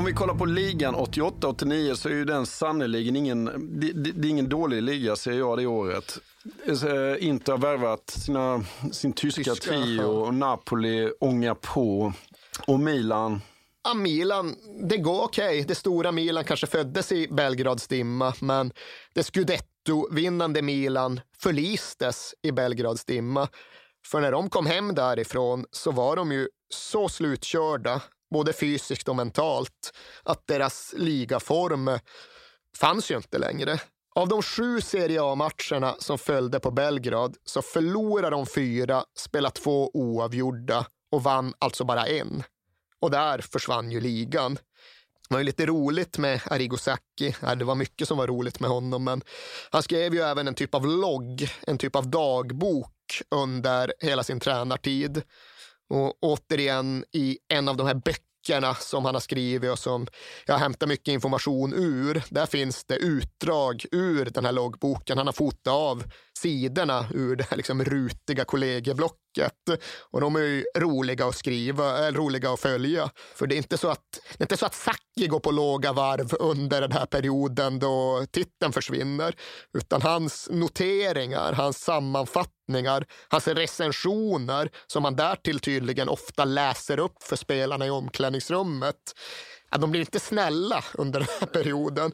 [SPEAKER 12] Om vi kollar på ligan 88-89 så är ju den sannerligen ingen, det, det, det, är ingen dålig liga ser jag det året. Eh, Inter har värvat sina, sin tyska, tyska trio och Napoli ångar på. Och Milan?
[SPEAKER 7] Ja, Milan, det går okej. Okay. Det stora Milan kanske föddes i Belgrads dimma, men det scudetto-vinnande Milan förlistes i Belgrads dimma. För när de kom hem därifrån så var de ju så slutkörda både fysiskt och mentalt, att deras ligaform fanns ju inte längre. Av de sju Serie A-matcherna som följde på Belgrad så förlorade de fyra, spelade två oavgjorda och vann alltså bara en. Och där försvann ju ligan. Det var ju lite roligt med Arrigo Sacchi. Det var mycket som var roligt med honom, men han skrev ju även en typ av logg, en typ av dagbok under hela sin tränartid. Och återigen i en av de här böckerna som han har skrivit och som jag hämtar mycket information ur. Där finns det utdrag ur den här loggboken. Han har fotat av sidorna ur det här liksom rutiga kollegieblocket och de är ju roliga att skriva, eller roliga att följa. För det är inte så att, det är inte så att Saki går på låga varv under den här perioden då titeln försvinner. Utan hans noteringar, hans sammanfattningar, hans recensioner som han därtill tydligen ofta läser upp för spelarna i omklädningsrummet. De blir inte snälla under den här perioden.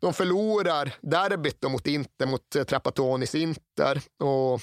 [SPEAKER 7] De förlorar derbyt mot Inter, mot eh, Trappatonis Inter. Och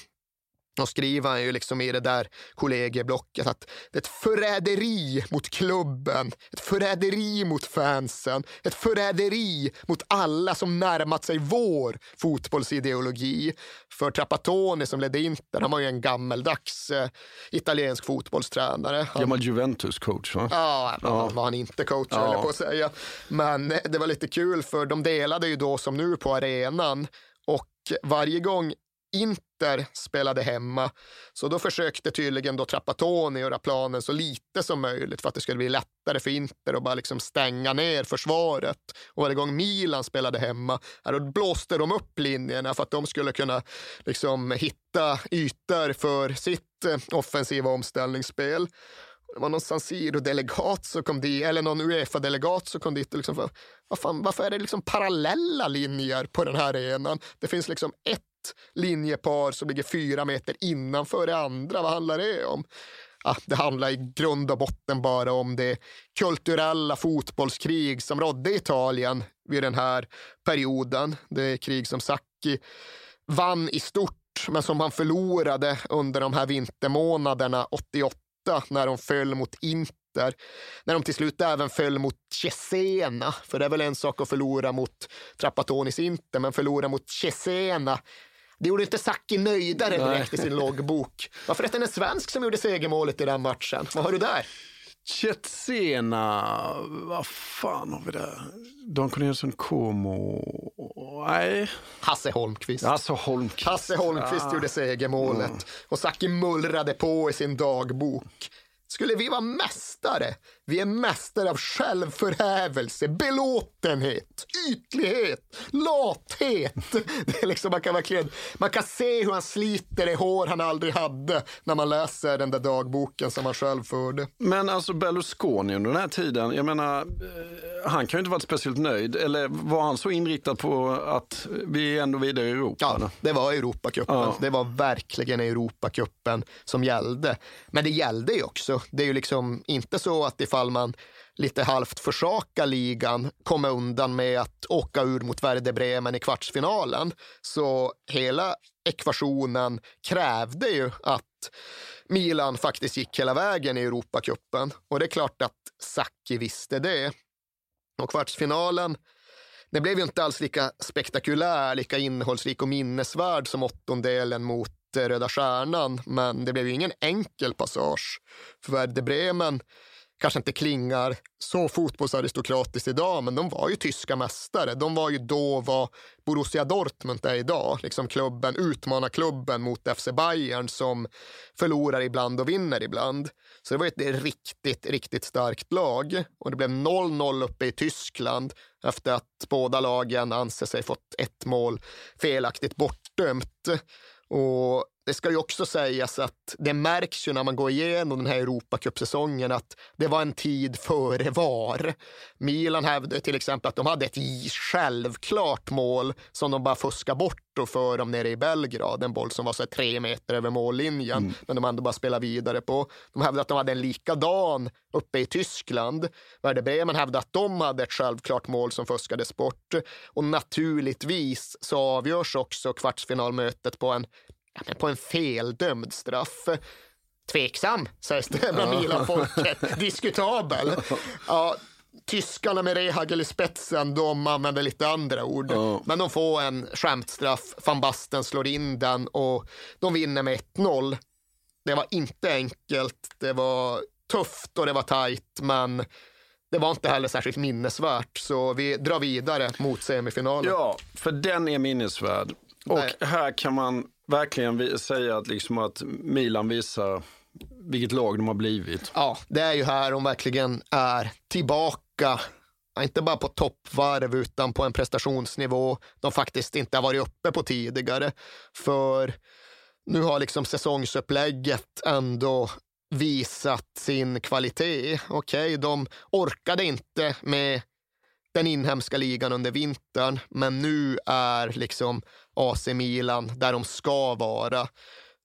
[SPEAKER 7] och skriver han ju liksom i det där kollegieblocket att det är ett förräderi mot klubben, ett förräderi mot fansen, ett förräderi mot alla som närmat sig vår fotbollsideologi. För Trapattoni som ledde Inter, han var ju en gammeldags eh, italiensk fotbollstränare. Han,
[SPEAKER 9] Gammal Juventus-coach va?
[SPEAKER 7] Ja, ja. var han inte coach ja. på att säga. Men det var lite kul för de delade ju då som nu på arenan och varje gång Inter spelade hemma. Så då försökte tydligen då Trapattoni göra planen så lite som möjligt för att det skulle bli lättare för Inter att bara liksom stänga ner försvaret. Och varje gång Milan spelade hemma, då blåste de upp linjerna för att de skulle kunna liksom hitta ytor för sitt eh, offensiva omställningsspel det var någon San Siro-delegat som kom dit, eller någon Uefa-delegat som kom dit och liksom, vad fan, varför är det liksom parallella linjer på den här arenan? Det finns liksom ett linjepar som ligger fyra meter innanför det andra. Vad handlar det om? Ja, det handlar i grund och botten bara om det kulturella fotbollskrig som rådde i Italien vid den här perioden. Det krig som Sacchi vann i stort men som han förlorade under de här vintermånaderna 88 när de föll mot Inter. När de till slut även föll mot Cesena, för det är väl en sak att förlora mot Trapatonis Inter, men förlora mot Cesena det gjorde inte Sacchi nöjdare direkt i sin loggbok. Varför är det en svensk som gjorde segermålet i den matchen? Vad har du där?
[SPEAKER 9] Cetsena, vad fan har vi där? Don Corneliusson Como, nej.
[SPEAKER 7] Hasse Holmqvist.
[SPEAKER 9] Hasse Holmqvist,
[SPEAKER 7] Hasse Holmqvist ja. gjorde segermålet. Mm. Och Sacchi mullrade på i sin dagbok. Skulle vi vara mästare? Vi är mästare av självförhävelse, belåtenhet, ytlighet, lathet. [laughs] Det är liksom, man, kan verkligen, man kan se hur han sliter det hår han aldrig hade när man läser den där dagboken som han själv förde.
[SPEAKER 9] Men alltså Berlusconi under den här tiden, jag menar, eh, han kan ju inte varit speciellt nöjd. Eller var han så inriktad på att vi är ändå vidare i Europa?
[SPEAKER 7] Ja, det var Europacupen. Ja. Det var verkligen Europacupen som gällde. Men det gällde ju också. Det är ju liksom inte så att ifall man lite halvt försaka ligan komma undan med att åka ur mot Werder Bremen i kvartsfinalen. Så hela ekvationen krävde ju att Milan faktiskt gick hela vägen i Europacupen. Och det är klart att Sacchi visste det. Och kvartsfinalen det blev ju inte alls lika spektakulär, lika innehållsrik och minnesvärd som åttondelen mot eh, Röda Stjärnan, men det blev ju ingen enkel passage. För Werder Bremen kanske inte klingar så fotbollsaristokratiskt idag, men de var ju tyska mästare. De var ju då vad Borussia Dortmund är idag, liksom klubben, utmanarklubben mot FC Bayern som förlorar ibland och vinner ibland. Så det var ett riktigt, riktigt starkt lag och det blev 0-0 uppe i Tyskland efter att båda lagen anser sig fått ett mål felaktigt bortdömt. Och det ska ju också sägas att det märks ju när man går igenom den här Europacupsäsongen att det var en tid före VAR. Milan hävdade till exempel att de hade ett självklart mål som de bara fuskade bort och för dem nere i Belgrad. En boll som var så tre meter över mållinjen, mm. men de ändå bara spelade vidare på. De hävdade att de hade en likadan uppe i Tyskland. Werder Bremen hävdade att de hade ett självklart mål som fuskades bort. Och naturligtvis så avgörs också kvartsfinalmötet på en på en feldömd straff. Tveksam, sägs det bland Milan-folket. [laughs] Diskutabel. Ja, tyskarna med Rehagel i spetsen, de använder lite andra ord. Oh. Men de får en skämtstraff, van Basten slår in den och de vinner med 1-0. Det var inte enkelt, det var tufft och det var tajt, men det var inte heller särskilt minnesvärt. Så vi drar vidare mot semifinalen.
[SPEAKER 9] Ja, för den är minnesvärd. Och Nej. här kan man verkligen säga att, liksom att Milan visar vilket lag de har blivit.
[SPEAKER 7] Ja, det är ju här de verkligen är tillbaka. Inte bara på toppvarv utan på en prestationsnivå de faktiskt inte har varit uppe på tidigare. För nu har liksom säsongsupplägget ändå visat sin kvalitet. Okej, okay, de orkade inte med den inhemska ligan under vintern, men nu är liksom AC Milan där de ska vara.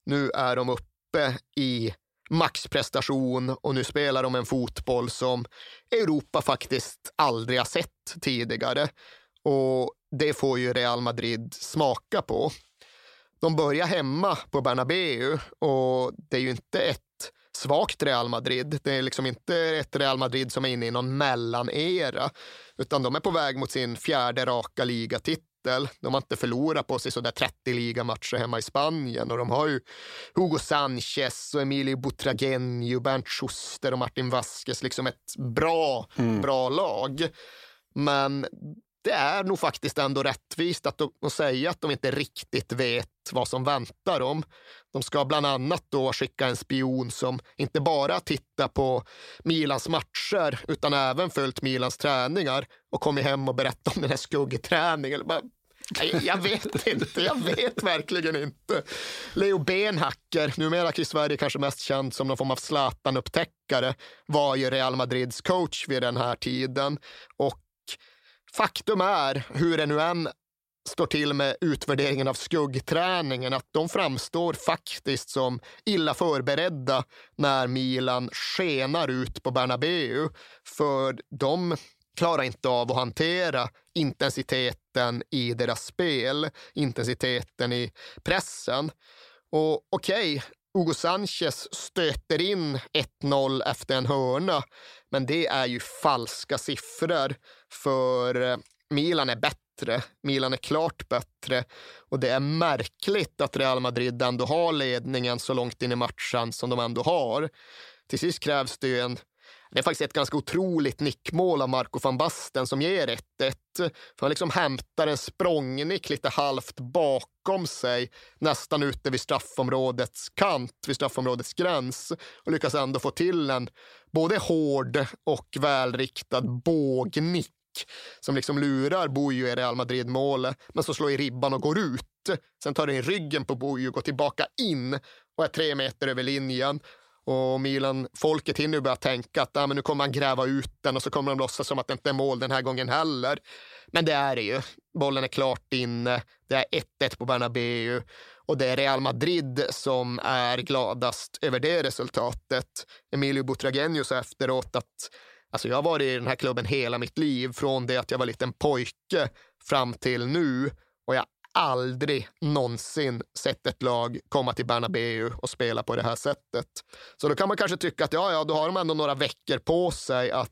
[SPEAKER 7] Nu är de uppe i maxprestation och nu spelar de en fotboll som Europa faktiskt aldrig har sett tidigare. Och det får ju Real Madrid smaka på. De börjar hemma på Bernabéu och det är ju inte ett svagt Real Madrid. Det är liksom inte ett Real Madrid som är inne i någon mellanera, utan de är på väg mot sin fjärde raka ligatitel. De har inte förlorat på sig sådär 30 ligamatcher hemma i Spanien och de har ju Hugo Sanchez och Emilio Butragenio, Bernt Schuster och Martin Vasquez, liksom ett bra, mm. bra lag. Men det är nog faktiskt ändå rättvist att, de, att säga att de inte riktigt vet vad som väntar dem. De ska bland annat då skicka en spion som inte bara tittar på Milans matcher utan även följt Milans träningar och kommit hem och berättat om den här skuggträningen. jag vet [laughs] inte, jag vet verkligen inte. Leo Benhacker, numera i Sverige kanske mest känd som någon form av Zlatan-upptäckare, var ju Real Madrids coach vid den här tiden. Och Faktum är, hur det nu än står till med utvärderingen av skuggträningen, att de framstår faktiskt som illa förberedda när Milan skenar ut på Bernabeu. För de klarar inte av att hantera intensiteten i deras spel, intensiteten i pressen. Och okej, okay, Hugo Sanchez stöter in 1-0 efter en hörna, men det är ju falska siffror för eh, Milan är bättre. Milan är klart bättre och det är märkligt att Real Madrid ändå har ledningen så långt in i matchen som de ändå har. Till sist krävs det ju en det är faktiskt ett ganska otroligt nickmål av Marco van Basten som ger 1-1. För han liksom hämtar en språngnick lite halvt bakom sig, nästan ute vid straffområdets kant, vid straffområdets gräns och lyckas ändå få till en både hård och välriktad bågnick som liksom lurar Bojo i Real Madrid-målet, men så slår i ribban och går ut. Sen tar den i ryggen på Bojo, går tillbaka in och är tre meter över linjen. Och Milan-folket hinner börja tänka att ah, men nu kommer man gräva ut den och så kommer de låtsas som att det inte är mål den här gången heller. Men det är det ju. Bollen är klart inne. Det är 1-1 på Bernabéu och det är Real Madrid som är gladast över det resultatet. Emilio Butragueño sa efteråt att alltså jag har varit i den här klubben hela mitt liv, från det att jag var liten pojke fram till nu och jag aldrig någonsin sett ett lag komma till Bernabéu och spela på det här sättet. Så då kan man kanske tycka att ja, ja, då har de ändå några veckor på sig att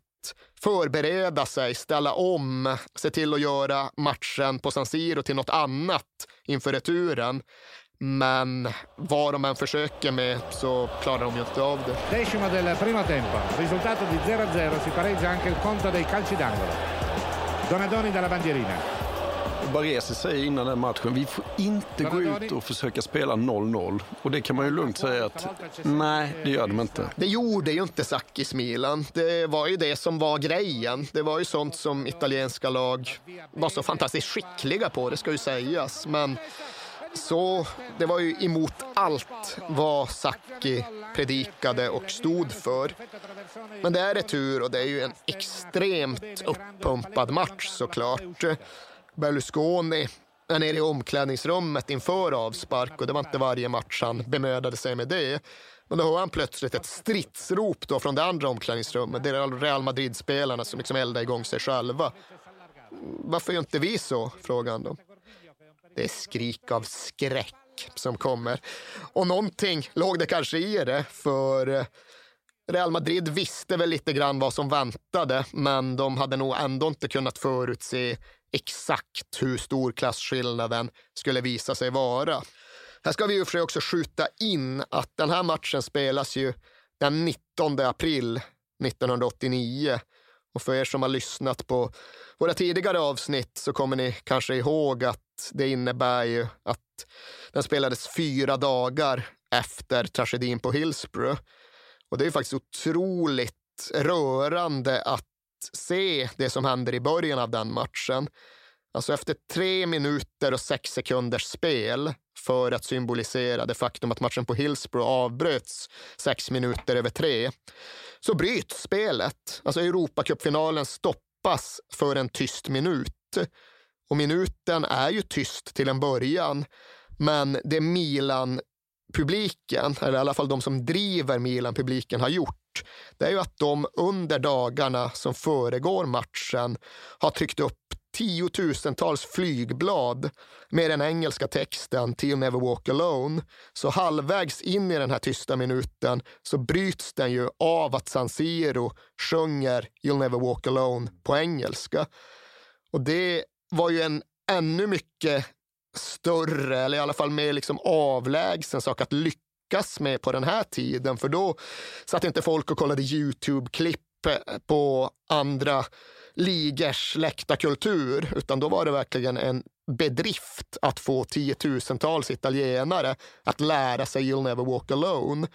[SPEAKER 7] förbereda sig, ställa om, se till att göra matchen på San Siro till något annat inför returen. Men vad de än försöker med så klarar de ju inte av det.
[SPEAKER 6] Decimo del primo tempo, risultato di 0-0, si pareggia anche il conto dei calci d'angolo. Donadoni dalla bandierina.
[SPEAKER 9] Baresi säger innan den matchen, vi får inte gå ut och försöka spela 0-0. Och det kan man ju lugnt säga att nej, det gör de inte.
[SPEAKER 7] Det gjorde ju inte Sakis Milan. Det var ju det som var grejen. Det var ju sånt som italienska lag var så fantastiskt skickliga på, det ska ju sägas. Men så det var ju emot allt vad Sacchi predikade och stod för. Men det är retur och det är ju en extremt uppumpad match såklart. Berlusconi är nere i omklädningsrummet inför avspark och det var inte varje match han bemödade sig med det. Men då hör han plötsligt ett stridsrop då från det andra omklädningsrummet. Det är Real Madrid-spelarna som liksom eldar igång sig själva. Varför gör inte vi så? frågar han då. Det är skrik av skräck som kommer. Och någonting låg det kanske i det, för eh, Real Madrid visste väl lite grann vad som väntade, men de hade nog ändå inte kunnat förutse exakt hur stor klasskillnaden skulle visa sig vara. Här ska vi ju för också skjuta in att den här matchen spelas ju den 19 april 1989. Och för er som har lyssnat på våra tidigare avsnitt så kommer ni kanske ihåg att det innebär ju att den spelades fyra dagar efter tragedin på Hillsborough. Och det är faktiskt otroligt rörande att se det som händer i början av den matchen. Alltså efter tre minuter och sex sekunders spel för att symbolisera det faktum att matchen på Hillsborough avbröts sex minuter över tre, så bryts spelet. Alltså Europacupfinalen stoppas för en tyst minut. Och minuten är ju tyst till en början, men det Milan-publiken, eller i alla fall de som driver Milan-publiken har gjort, det är ju att de under dagarna som föregår matchen har tryckt upp tiotusentals flygblad med den engelska texten Till Never Walk Alone. Så halvvägs in i den här tysta minuten så bryts den ju av att San Siro sjunger You'll Never Walk Alone på engelska. Och det var ju en ännu mycket större, eller i alla fall mer liksom avlägsen sak att lyckas med på den här tiden. För då satt inte folk och kollade Youtube-klipp eh, på andra ligers läktarkultur, utan då var det verkligen en bedrift att få tiotusentals italienare att lära sig You'll never walk alone.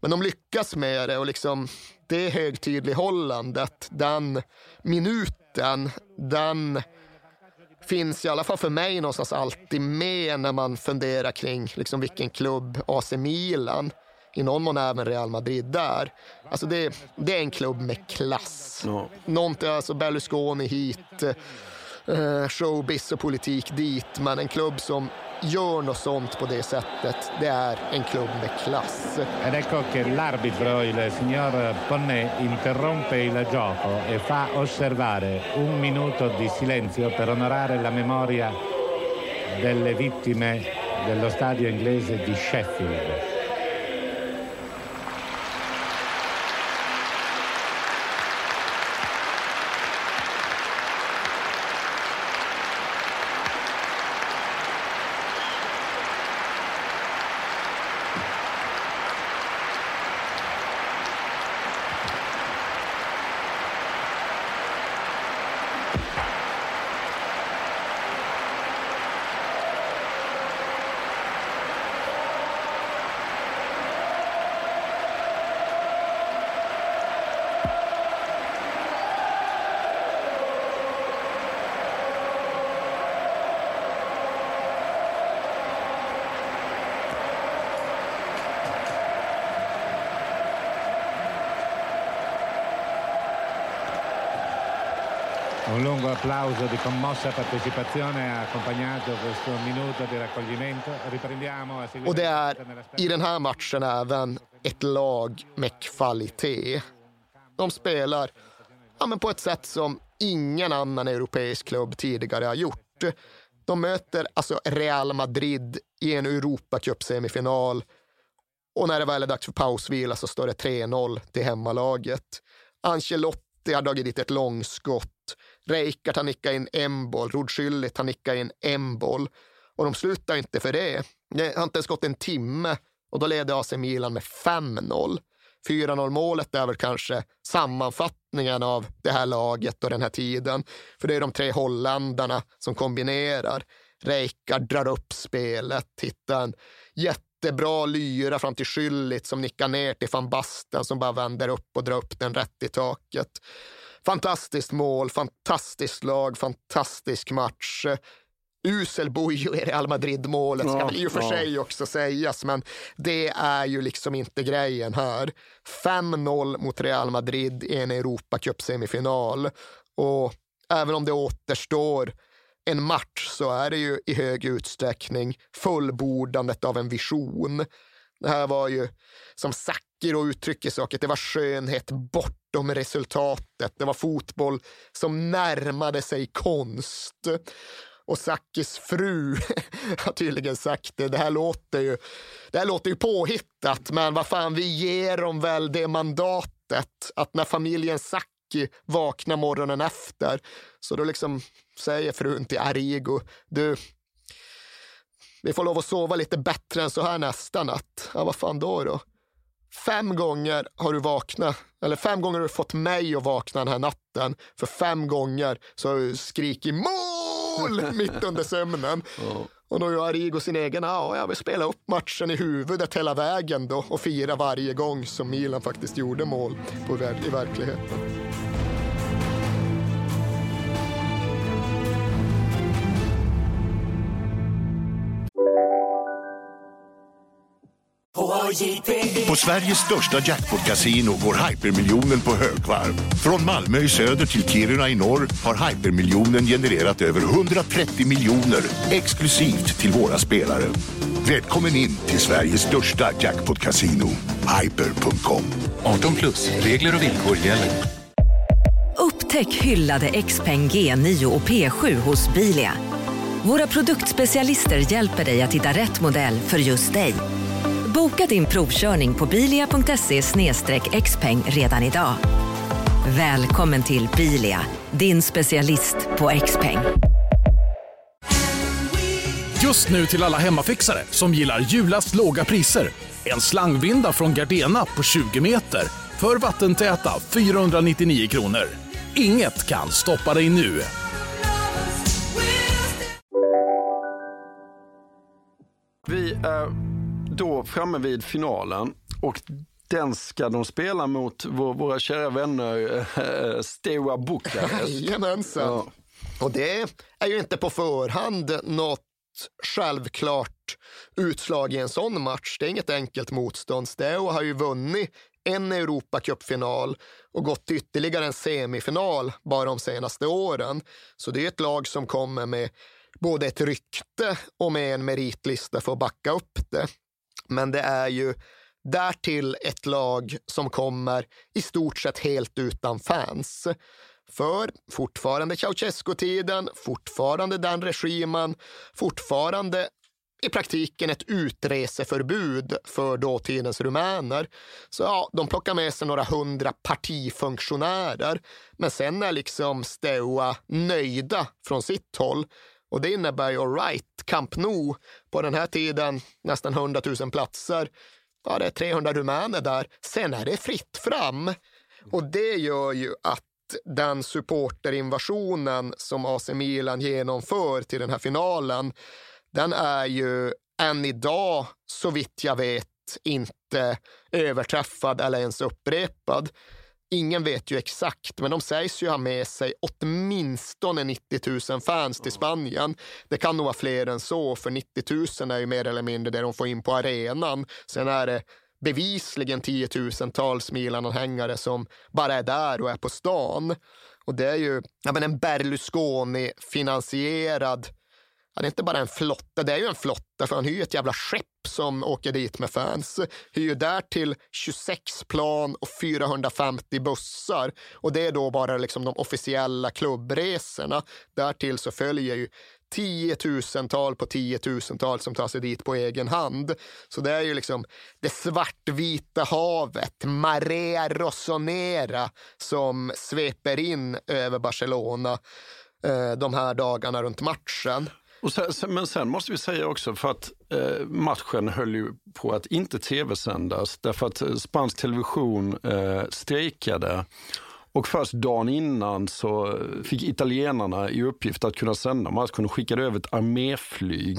[SPEAKER 7] Men de lyckas med det och liksom det högtidlighållandet, den minuten, den finns i alla fall för mig någonstans alltid med när man funderar kring liksom vilken klubb AC Milan i någon mån även Real Madrid där. Alltså det, det är en klubb med klass. Ja. Någonting, alltså Berlusconi hit, eh, showbiz och politik dit, men en klubb som gör något sånt på det sättet, det är en klubb med klass.
[SPEAKER 6] Ed ecco che l'arbitro, il signor Ponnet, interrompe il gioco e fa osservare un minuto di silenzio per onorare la memoria delle vittime dello stadio inglese di Sheffield. Applauso di commossa partecipazione ha accompagnato questo minuto di raccoglimento. Riprendiamo a
[SPEAKER 7] Och det är i den här matchen även ett lag med kvalitet. De spelar ja, men på ett sätt som ingen annan europeisk klubb tidigare har gjort. De möter alltså Real Madrid i en Europacup-semifinal och när det väl är dags för pausvila så står det 3-0 till hemmalaget. Ancelotti har dragit dit ett långskott Reikart har nickat in en boll, Rudskylligt har nickat in en boll. Och de slutar inte för det. Det har inte ens gått en timme och då leder AC Milan med 5-0. 4-0 målet är väl kanske sammanfattningen av det här laget och den här tiden. För det är de tre holländarna som kombinerar. Rijkaard drar upp spelet, hittar en jättebra lyra fram till Schüllit som nickar ner till van Basten som bara vänder upp och drar upp den rätt i taket. Fantastiskt mål, fantastiskt lag, fantastisk match. Usel Bojo i Real Madrid-målet ska ja, väl i och för ja. sig också sägas, men det är ju liksom inte grejen här. 5-0 mot Real Madrid i en Europacup-semifinal. Och även om det återstår en match så är det ju i hög utsträckning fullbordandet av en vision. Det här var ju, som Sakiro uttrycker saker, det var skönhet bortom resultatet. Det var fotboll som närmade sig konst. Och Sakis fru [laughs] har tydligen sagt det. Det här låter ju, det här låter ju påhittat, men vad fan, vi ger dem väl det mandatet att när familjen Saki vaknar morgonen efter, så då liksom säger frun till Arigo, du, vi får lov att sova lite bättre än så här nästa natt. Ja, vad fan då då? Fem gånger har du vaknat, eller fem gånger har du fått mig att vakna den här natten. För fem gånger så har du skrikit mål [laughs] mitt under sömnen. Och då gör Arigo sin egen, ja, jag vill spela upp matchen i huvudet hela vägen då och fira varje gång som Milan faktiskt gjorde mål på, i verkligheten.
[SPEAKER 13] På Sveriges största jackpot-kasino går hypermiljonen på högvarv. Från Malmö i söder till Kiruna i norr har hypermiljonen genererat över 130 miljoner exklusivt till våra spelare. Välkommen in till Sveriges största jackpot-kasino, hyper.com.
[SPEAKER 14] 18 plus, regler och villkor gäller.
[SPEAKER 15] Upptäck hyllade XPeng G9 och P7 hos Bilia. Våra produktspecialister hjälper dig att hitta rätt modell för just dig. Boka din provkörning på bilia.se xpeng redan idag. Välkommen till Bilia, din specialist på XPeng.
[SPEAKER 16] Just nu till alla hemmafixare som gillar julast låga priser. En slangvinda från Gardena på 20 meter för vattentäta 499 kronor. Inget kan stoppa dig nu.
[SPEAKER 9] Vi är då framme vid finalen och den ska de spela mot vår, våra kära vänner äh, Steaua Bukarest. [laughs]
[SPEAKER 7] Jajamensan. Ja. Och det är ju inte på förhand något självklart utslag i en sån match. Det är inget enkelt motstånd. Steaua har ju vunnit en Europacupfinal och gått till ytterligare en semifinal bara de senaste åren. Så det är ett lag som kommer med både ett rykte och med en meritlista för att backa upp det. Men det är ju därtill ett lag som kommer i stort sett helt utan fans. För fortfarande Ceausescu-tiden, fortfarande den regimen, fortfarande i praktiken ett utreseförbud för dåtidens rumäner. Så ja, de plockar med sig några hundra partifunktionärer. Men sen är liksom Steaua nöjda från sitt håll. Och det innebär ju, right, Camp Nou, på den här tiden nästan 100 000 platser. Ja, det är 300 rumäner där. Sen är det fritt fram. Och det gör ju att den supporterinvasionen som AC Milan genomför till den här finalen, den är ju än idag, så vitt jag vet, inte överträffad eller ens upprepad. Ingen vet ju exakt, men de sägs ju ha med sig åtminstone 90 000 fans till Spanien. Det kan nog vara fler än så, för 90 000 är ju mer eller mindre det de får in på arenan. Sen är det bevisligen tiotusentals Milan-anhängare som bara är där och är på stan. Och det är ju ja, men en Berlusconi-finansierad Ja, det är inte bara en flotta, det är ju en flotta för han hyr ett jävla skepp som åker dit med fans. Hyr därtill 26 plan och 450 bussar. Och det är då bara liksom de officiella klubbresorna. Därtill så följer ju tiotusental på tiotusental som tar sig dit på egen hand. Så det är ju liksom det svartvita havet, Marea Rossonera, som sveper in över Barcelona eh, de här dagarna runt matchen.
[SPEAKER 9] Och sen, men sen måste vi säga också för att eh, matchen höll ju på att inte tv-sändas därför att eh, spansk television eh, strejkade. Och först dagen innan så fick italienarna i uppgift att kunna sända matchen och skickade över ett arméflyg.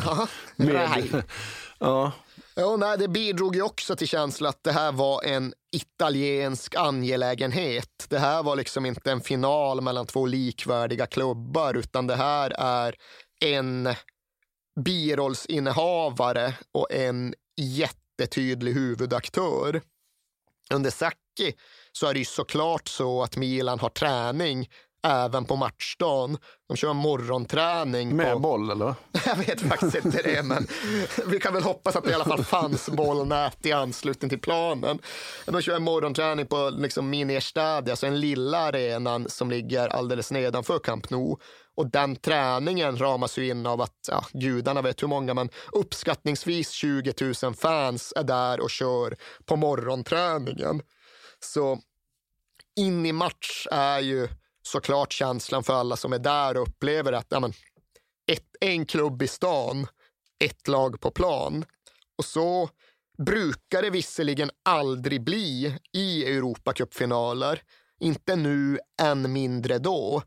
[SPEAKER 7] med, [laughs] ja. Ja, nej, det bidrog ju också till känslan att det här var en italiensk angelägenhet. Det här var liksom inte en final mellan två likvärdiga klubbar, utan det här är en birollsinnehavare och en jättetydlig huvudaktör. Under Sacchi så är det ju såklart så att Milan har träning även på matchdagen. De kör morgonträning.
[SPEAKER 9] Med
[SPEAKER 7] på...
[SPEAKER 9] boll eller? [laughs]
[SPEAKER 7] Jag vet faktiskt inte det, men vi kan väl hoppas att det i alla fall fanns bollnät i anslutning till planen. De kör morgonträning på liksom Mini Estadia, alltså den lilla arenan som ligger alldeles nedanför Camp Nou. Och den träningen ramas ju in av att, ja, gudarna vet hur många, men uppskattningsvis 20 000 fans är där och kör på morgonträningen. Så in i match är ju såklart känslan för alla som är där och upplever att ja, men, ett, en klubb i stan, ett lag på plan. Och så brukar det visserligen aldrig bli i Europacupfinaler. Inte nu, än mindre då.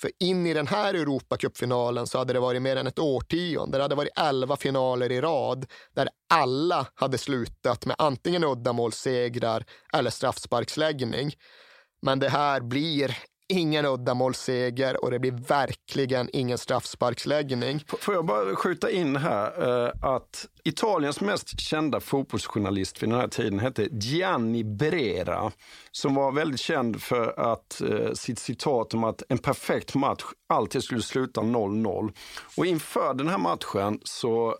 [SPEAKER 7] För in i den här Europacupfinalen så hade det varit mer än ett årtionde. Det hade varit elva finaler i rad där alla hade slutat med antingen uddamålssegrar eller straffsparksläggning. Men det här blir ingen uddamålsseger och det blir verkligen ingen straffsparksläggning.
[SPEAKER 9] Får jag bara skjuta in här eh, att Italiens mest kända fotbollsjournalist vid den här tiden hette Gianni Brera som var väldigt känd för att eh, sitt citat om att en perfekt match alltid skulle sluta 0-0. Och inför den här matchen så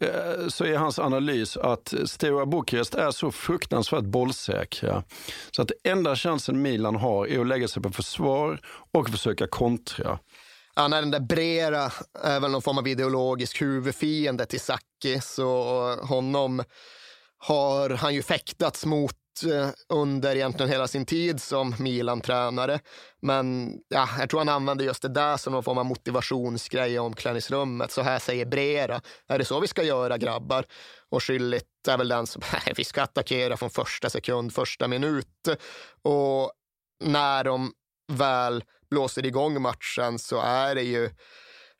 [SPEAKER 9] Eh, så är hans analys att Steaua Bukarest är så fruktansvärt bollsäkra. Så att enda chansen Milan har är att lägga sig på försvar och försöka kontra.
[SPEAKER 7] Ja, när den där Brera är väl någon form av ideologisk huvudfiende till Sacchi, så honom har han ju fäktats mot Eh, under egentligen hela sin tid som Milan-tränare. Men ja, jag tror han använder just det där som någon form av motivationsgrej i omklädningsrummet. Så här säger Brera. Är det så vi ska göra grabbar? Och Schüllit är väl den som, [laughs] vi ska attackera från första sekund, första minut. Och när de väl blåser igång matchen så är det ju,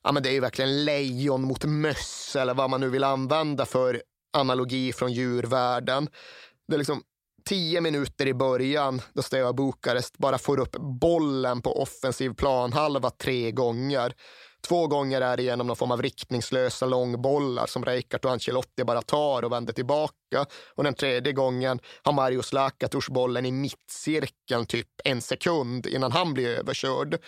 [SPEAKER 7] ja men det är ju verkligen lejon mot möss eller vad man nu vill använda för analogi från djurvärlden. Det är liksom tio minuter i början då Steaua Bukarest bara får upp bollen på offensiv planhalva tre gånger. Två gånger är det genom någon form av riktningslösa långbollar som Reikart och Ancelotti bara tar och vänder tillbaka. Och den tredje gången har Marius Lakators bollen i mittcirkeln typ en sekund innan han blir överkörd.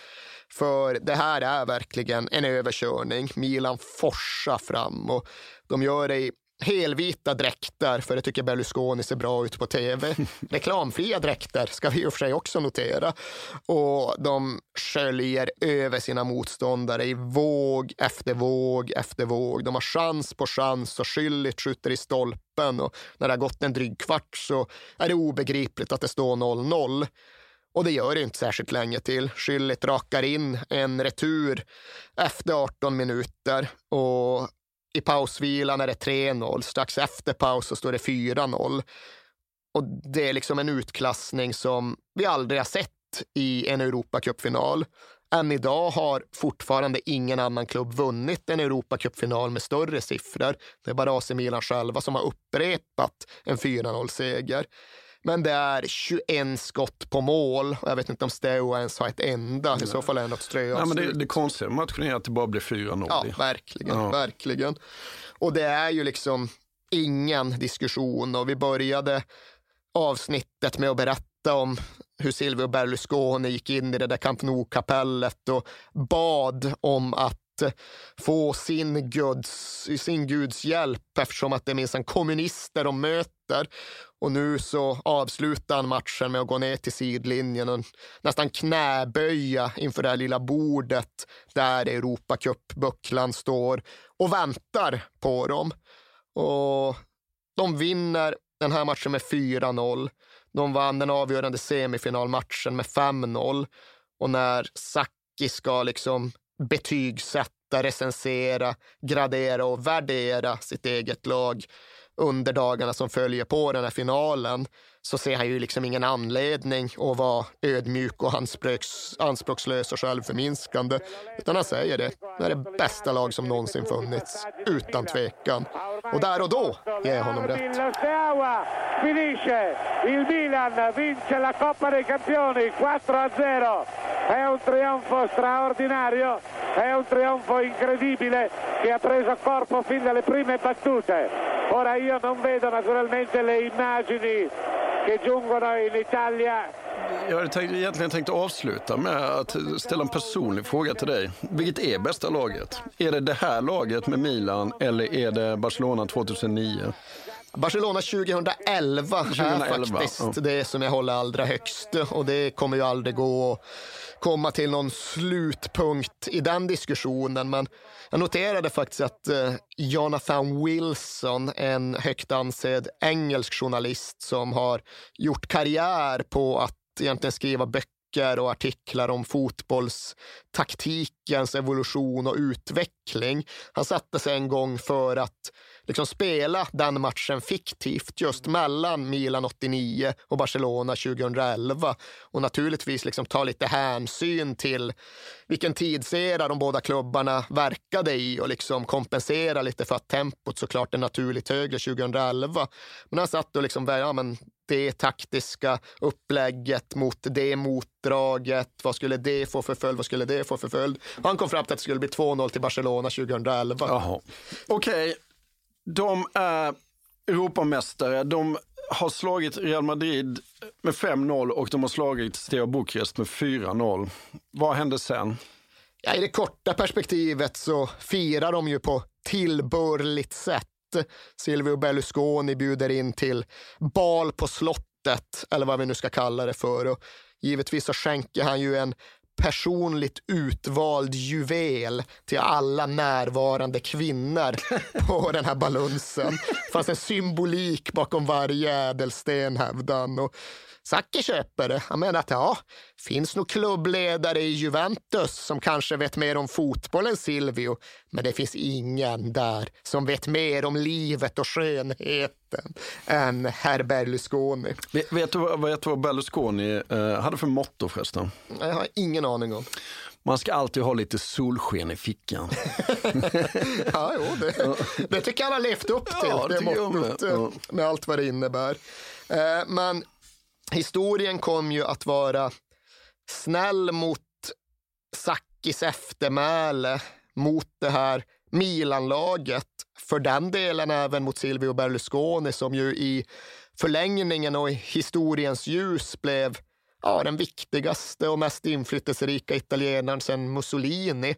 [SPEAKER 7] För det här är verkligen en överkörning. Milan forsar fram och de gör det i helvita dräkter, för det tycker Berlusconi ser bra ut på tv. [laughs] Reklamfria dräkter ska vi i och för sig också notera. Och de sköljer över sina motståndare i våg efter våg efter våg. De har chans på chans och Schüllit skjuter i stolpen och när det har gått en dryg kvart så är det obegripligt att det står 0-0. Och det gör det inte särskilt länge till. Schüllit rakar in en retur efter 18 minuter och i pausvilan är det 3-0. Strax efter paus så står det 4-0. Och det är liksom en utklassning som vi aldrig har sett i en Europacupfinal. Än idag har fortfarande ingen annan klubb vunnit en Europacupfinal med större siffror. Det är bara AC Milan själva som har upprepat en 4-0-seger. Men det är 21 skott på mål jag vet inte om Steaua ens har ett enda. I så fall är det något ströavslut.
[SPEAKER 9] Nej, men det, det konstiga med matchen är att det bara blir 4-0.
[SPEAKER 7] Ja, verkligen, ja. verkligen. Och det är ju liksom ingen diskussion och vi började avsnittet med att berätta om hur Silvio Berlusconi gick in i det där Camp Nou-kapellet och bad om att få sin guds, sin guds hjälp eftersom att det är minsann kommunister de möter. Och nu så avslutar han matchen med att gå ner till sidlinjen och nästan knäböja inför det här lilla bordet där Europacup-bucklan står och väntar på dem. Och de vinner den här matchen med 4-0. De vann den avgörande semifinalmatchen med 5-0. Och när Saki ska liksom betygsätta, recensera, gradera och värdera sitt eget lag under dagarna som följer på den här finalen så ser han ju liksom ingen anledning att vara ödmjuk och anspråks, anspråkslös och självförminskande. Utan han säger det, det är det bästa lag som någonsin funnits, utan tvekan. Och där och då ger jag honom rätt.
[SPEAKER 10] Finisce, il Milan vince la Coppa dei Campioni 4-0. È un trionfo straordinario, è un trionfo incredibile che ha preso corpo fin dalle prime battute. Ora io non vedo naturalmente le immagini che giungono in Italia
[SPEAKER 9] jag hade tänkt, egentligen tänkt avsluta med att ställa en personlig fråga till dig. Vilket är bästa laget? Är det det här laget med Milan eller är det Barcelona 2009?
[SPEAKER 7] Barcelona 2011, 2011 är faktiskt ja. det som jag håller allra högst och det kommer ju aldrig gå att komma till någon slutpunkt i den diskussionen. Men jag noterade faktiskt att eh, Jonathan Wilson, en högt ansedd engelsk journalist som har gjort karriär på att egentligen skriva böcker och artiklar om fotbollstaktikens evolution och utveckling. Han satte sig en gång för att liksom spela den matchen fiktivt just mellan Milan 89 och Barcelona 2011 och naturligtvis liksom ta lite hänsyn till vilken tidsera de båda klubbarna verkade i och liksom kompensera lite för att tempot såklart är naturligt högre 2011. Men han satt och liksom, ja, men det taktiska upplägget mot det motdraget. Vad skulle det få för följd? Vad skulle det få för följd? Han kom fram till att det skulle bli 2-0 till Barcelona 2011.
[SPEAKER 9] Jaha. Okej, okay de är Europamästare. De har slagit Real Madrid med 5-0 och de har slagit Steaua Bukarest med 4-0. Vad hände sen?
[SPEAKER 7] Ja, I det korta perspektivet så firar de ju på tillbörligt sätt. Silvio Berlusconi bjuder in till bal på slottet, eller vad vi nu ska kalla det för. Och givetvis så skänker han ju en personligt utvald juvel till alla närvarande kvinnor [laughs] på den här balunsen. Det fanns en symbolik bakom varje ädelsten, hävdade han. Och Sacchi köper det. Han menar att ja, finns nog klubbledare i Juventus som kanske vet mer om fotboll än Silvio. Men det finns ingen där som vet mer om livet och skönheten än herr Berlusconi.
[SPEAKER 9] Vet, vet, du, vad Berlusconi eh, hade för motto förresten?
[SPEAKER 7] Jag har ingen aning om.
[SPEAKER 9] Man ska alltid ha lite solsken i fickan. [laughs]
[SPEAKER 7] ja, jo, det, det tycker jag han har levt upp till, ja, det, det mottot, med. Ja. med allt vad det innebär. Eh, men historien kom ju att vara snäll mot Sackis eftermäle, mot det här Milanlaget. För den delen även mot Silvio Berlusconi som ju i förlängningen och i historiens ljus blev ja, den viktigaste och mest inflytelserika italienaren sedan Mussolini.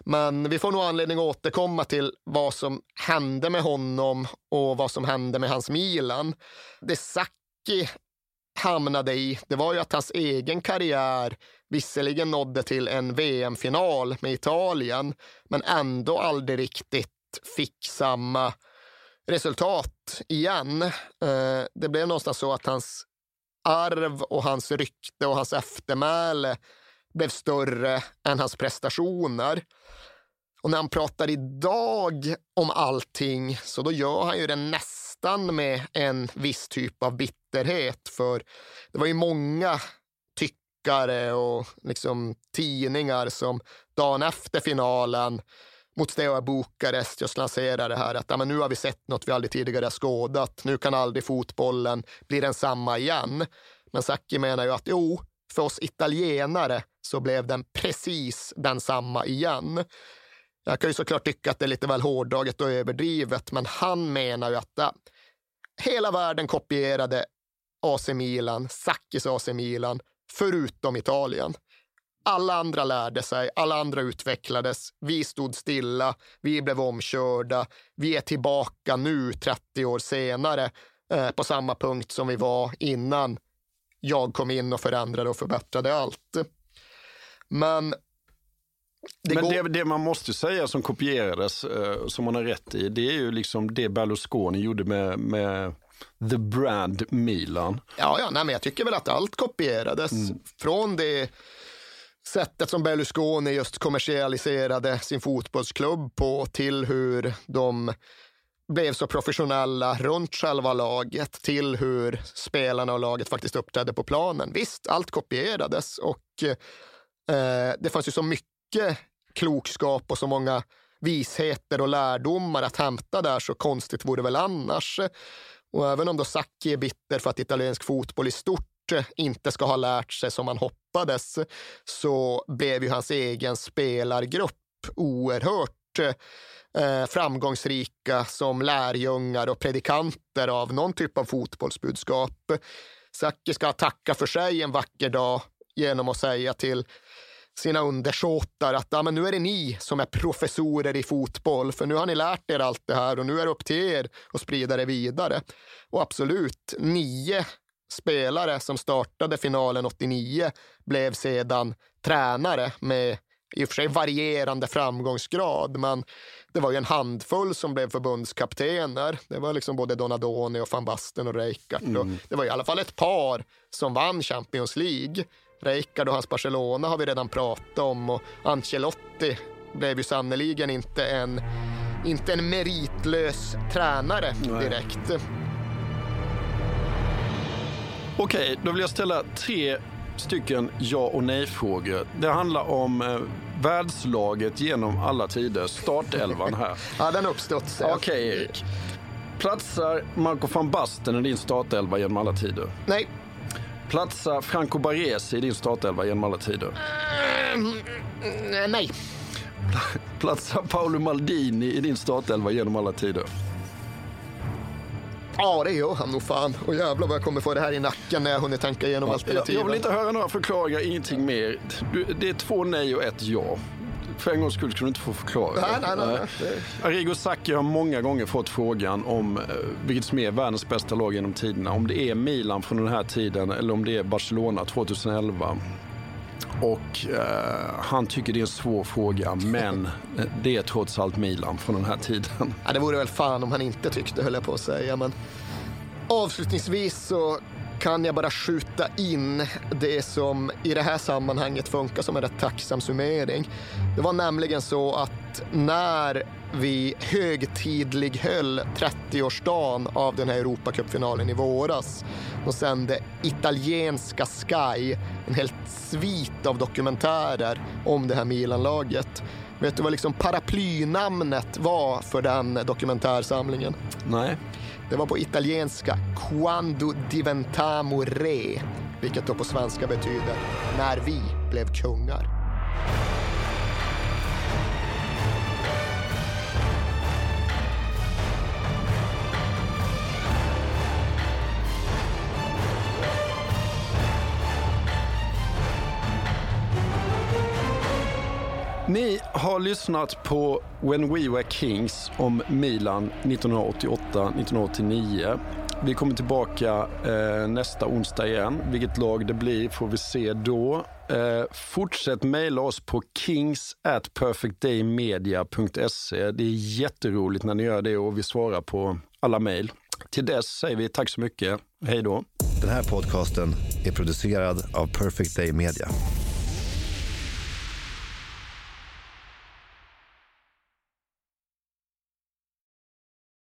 [SPEAKER 7] Men vi får nog anledning att återkomma till vad som hände med honom och vad som hände med hans Milan. Det Sacchi hamnade i, det var ju att hans egen karriär visserligen nådde till en VM-final med Italien, men ändå aldrig riktigt fick samma resultat igen. Eh, det blev någonstans så att hans arv och hans rykte och hans eftermäle blev större än hans prestationer. Och när han pratar idag om allting så då gör han ju det nästan med en viss typ av bitterhet. För det var ju många tyckare och liksom tidningar som dagen efter finalen mot Steaua Bukarest just lanserade det här att ja, men nu har vi sett något vi aldrig tidigare skådat. Nu kan aldrig fotbollen bli densamma igen. Men Sacchi menar ju att jo, för oss italienare så blev den precis densamma igen. Jag kan ju såklart tycka att det är lite väl hårdraget och överdrivet, men han menar ju att hela världen kopierade AC Milan, Sackis AC Milan, förutom Italien. Alla andra lärde sig, alla andra utvecklades. Vi stod stilla, vi blev omkörda. Vi är tillbaka nu, 30 år senare, eh, på samma punkt som vi var innan jag kom in och förändrade och förbättrade allt. Men
[SPEAKER 9] det Men det, det, man måste säga som kopierades, eh, som man har rätt i, det är ju liksom det Berlusconi gjorde med, med the brand Milan.
[SPEAKER 7] Ja, ja nej, men jag tycker väl att allt kopierades. Mm. Från det sättet som Berlusconi just kommersialiserade sin fotbollsklubb på till hur de blev så professionella runt själva laget till hur spelarna och laget faktiskt uppträdde på planen. Visst, allt kopierades och eh, det fanns ju så mycket klokskap och så många visheter och lärdomar att hämta där, så konstigt vore det väl annars. Och även om då Sacchi är bitter för att italiensk fotboll i stort inte ska ha lärt sig som man hoppades, så blev ju hans egen spelargrupp oerhört eh, framgångsrika som lärjungar och predikanter av någon typ av fotbollsbudskap. Sacchi ska tacka för sig en vacker dag genom att säga till sina undersåtar att ja, men nu är det ni som är professorer i fotboll, för nu har ni lärt er allt det här och nu är det upp till er att sprida det vidare. Och absolut, nio spelare som startade finalen 89 blev sedan tränare med i och för sig varierande framgångsgrad, men det var ju en handfull som blev förbundskaptener. Det var liksom både Donadoni och van Basten och Rijkaard. Mm. Det var i alla fall ett par som vann Champions League. Rijkaard och hans Barcelona har vi redan pratat om och Ancelotti blev ju sannoliken inte en, inte en meritlös tränare direkt. Nej.
[SPEAKER 9] Okej, då vill jag ställa tre stycken ja och nej-frågor. Det handlar om eh, världslaget genom alla tider, startelvan här. [laughs]
[SPEAKER 7] ja, den uppstudsar.
[SPEAKER 9] Okej, okay, Erik. Platsar Marco van Basten i din startelva genom alla tider?
[SPEAKER 7] Nej.
[SPEAKER 9] Platsar Franco Baresi i din startelva genom alla tider?
[SPEAKER 7] Mm, nej. [laughs]
[SPEAKER 9] Platsar Paolo Maldini i din startelva genom alla tider?
[SPEAKER 7] Ja, det gör han nog fan. Och jävlar vad jag kommer få det här i nacken när jag hunnit tänka igenom alternativen.
[SPEAKER 9] Jag vill inte höra några förklaringar, ingenting mer. Du, det är två nej och ett ja. För en gångs skull skulle du inte få förklara.
[SPEAKER 7] Nej, nej, nej, nej.
[SPEAKER 9] Arrigo Sacchi har många gånger fått frågan om eh, vilket som är världens bästa lag genom tiderna. Om det är Milan från den här tiden eller om det är Barcelona 2011. Och eh, han tycker det är en svår fråga, men [laughs] det är trots allt Milan från den här tiden.
[SPEAKER 7] Ja, det vore väl fan om han inte tyckte, höll jag på att säga. Men avslutningsvis så kan jag bara skjuta in det som i det här sammanhanget funkar som en rätt tacksam summering. Det var nämligen så att när vi högtidlig höll 30-årsdagen av den här Europacupfinalen i våras. Då sände italienska Sky en helt svit av dokumentärer om det här Milanlaget. Vet du vad liksom paraplynamnet var för den dokumentärsamlingen?
[SPEAKER 9] Nej.
[SPEAKER 7] Det var på italienska Quando diventamo re, vilket då på svenska betyder när vi blev kungar.
[SPEAKER 9] Ni har lyssnat på When We Were Kings om Milan 1988-1989. Vi kommer tillbaka eh, nästa onsdag igen. Vilket lag det blir får vi se då. Eh, fortsätt mejla oss på kings at perfectdaymedia.se. Det är jätteroligt när ni gör det och vi svarar på alla mejl. Till dess säger vi tack så mycket. Hej då.
[SPEAKER 17] Den här podcasten är producerad av Perfect Day Media.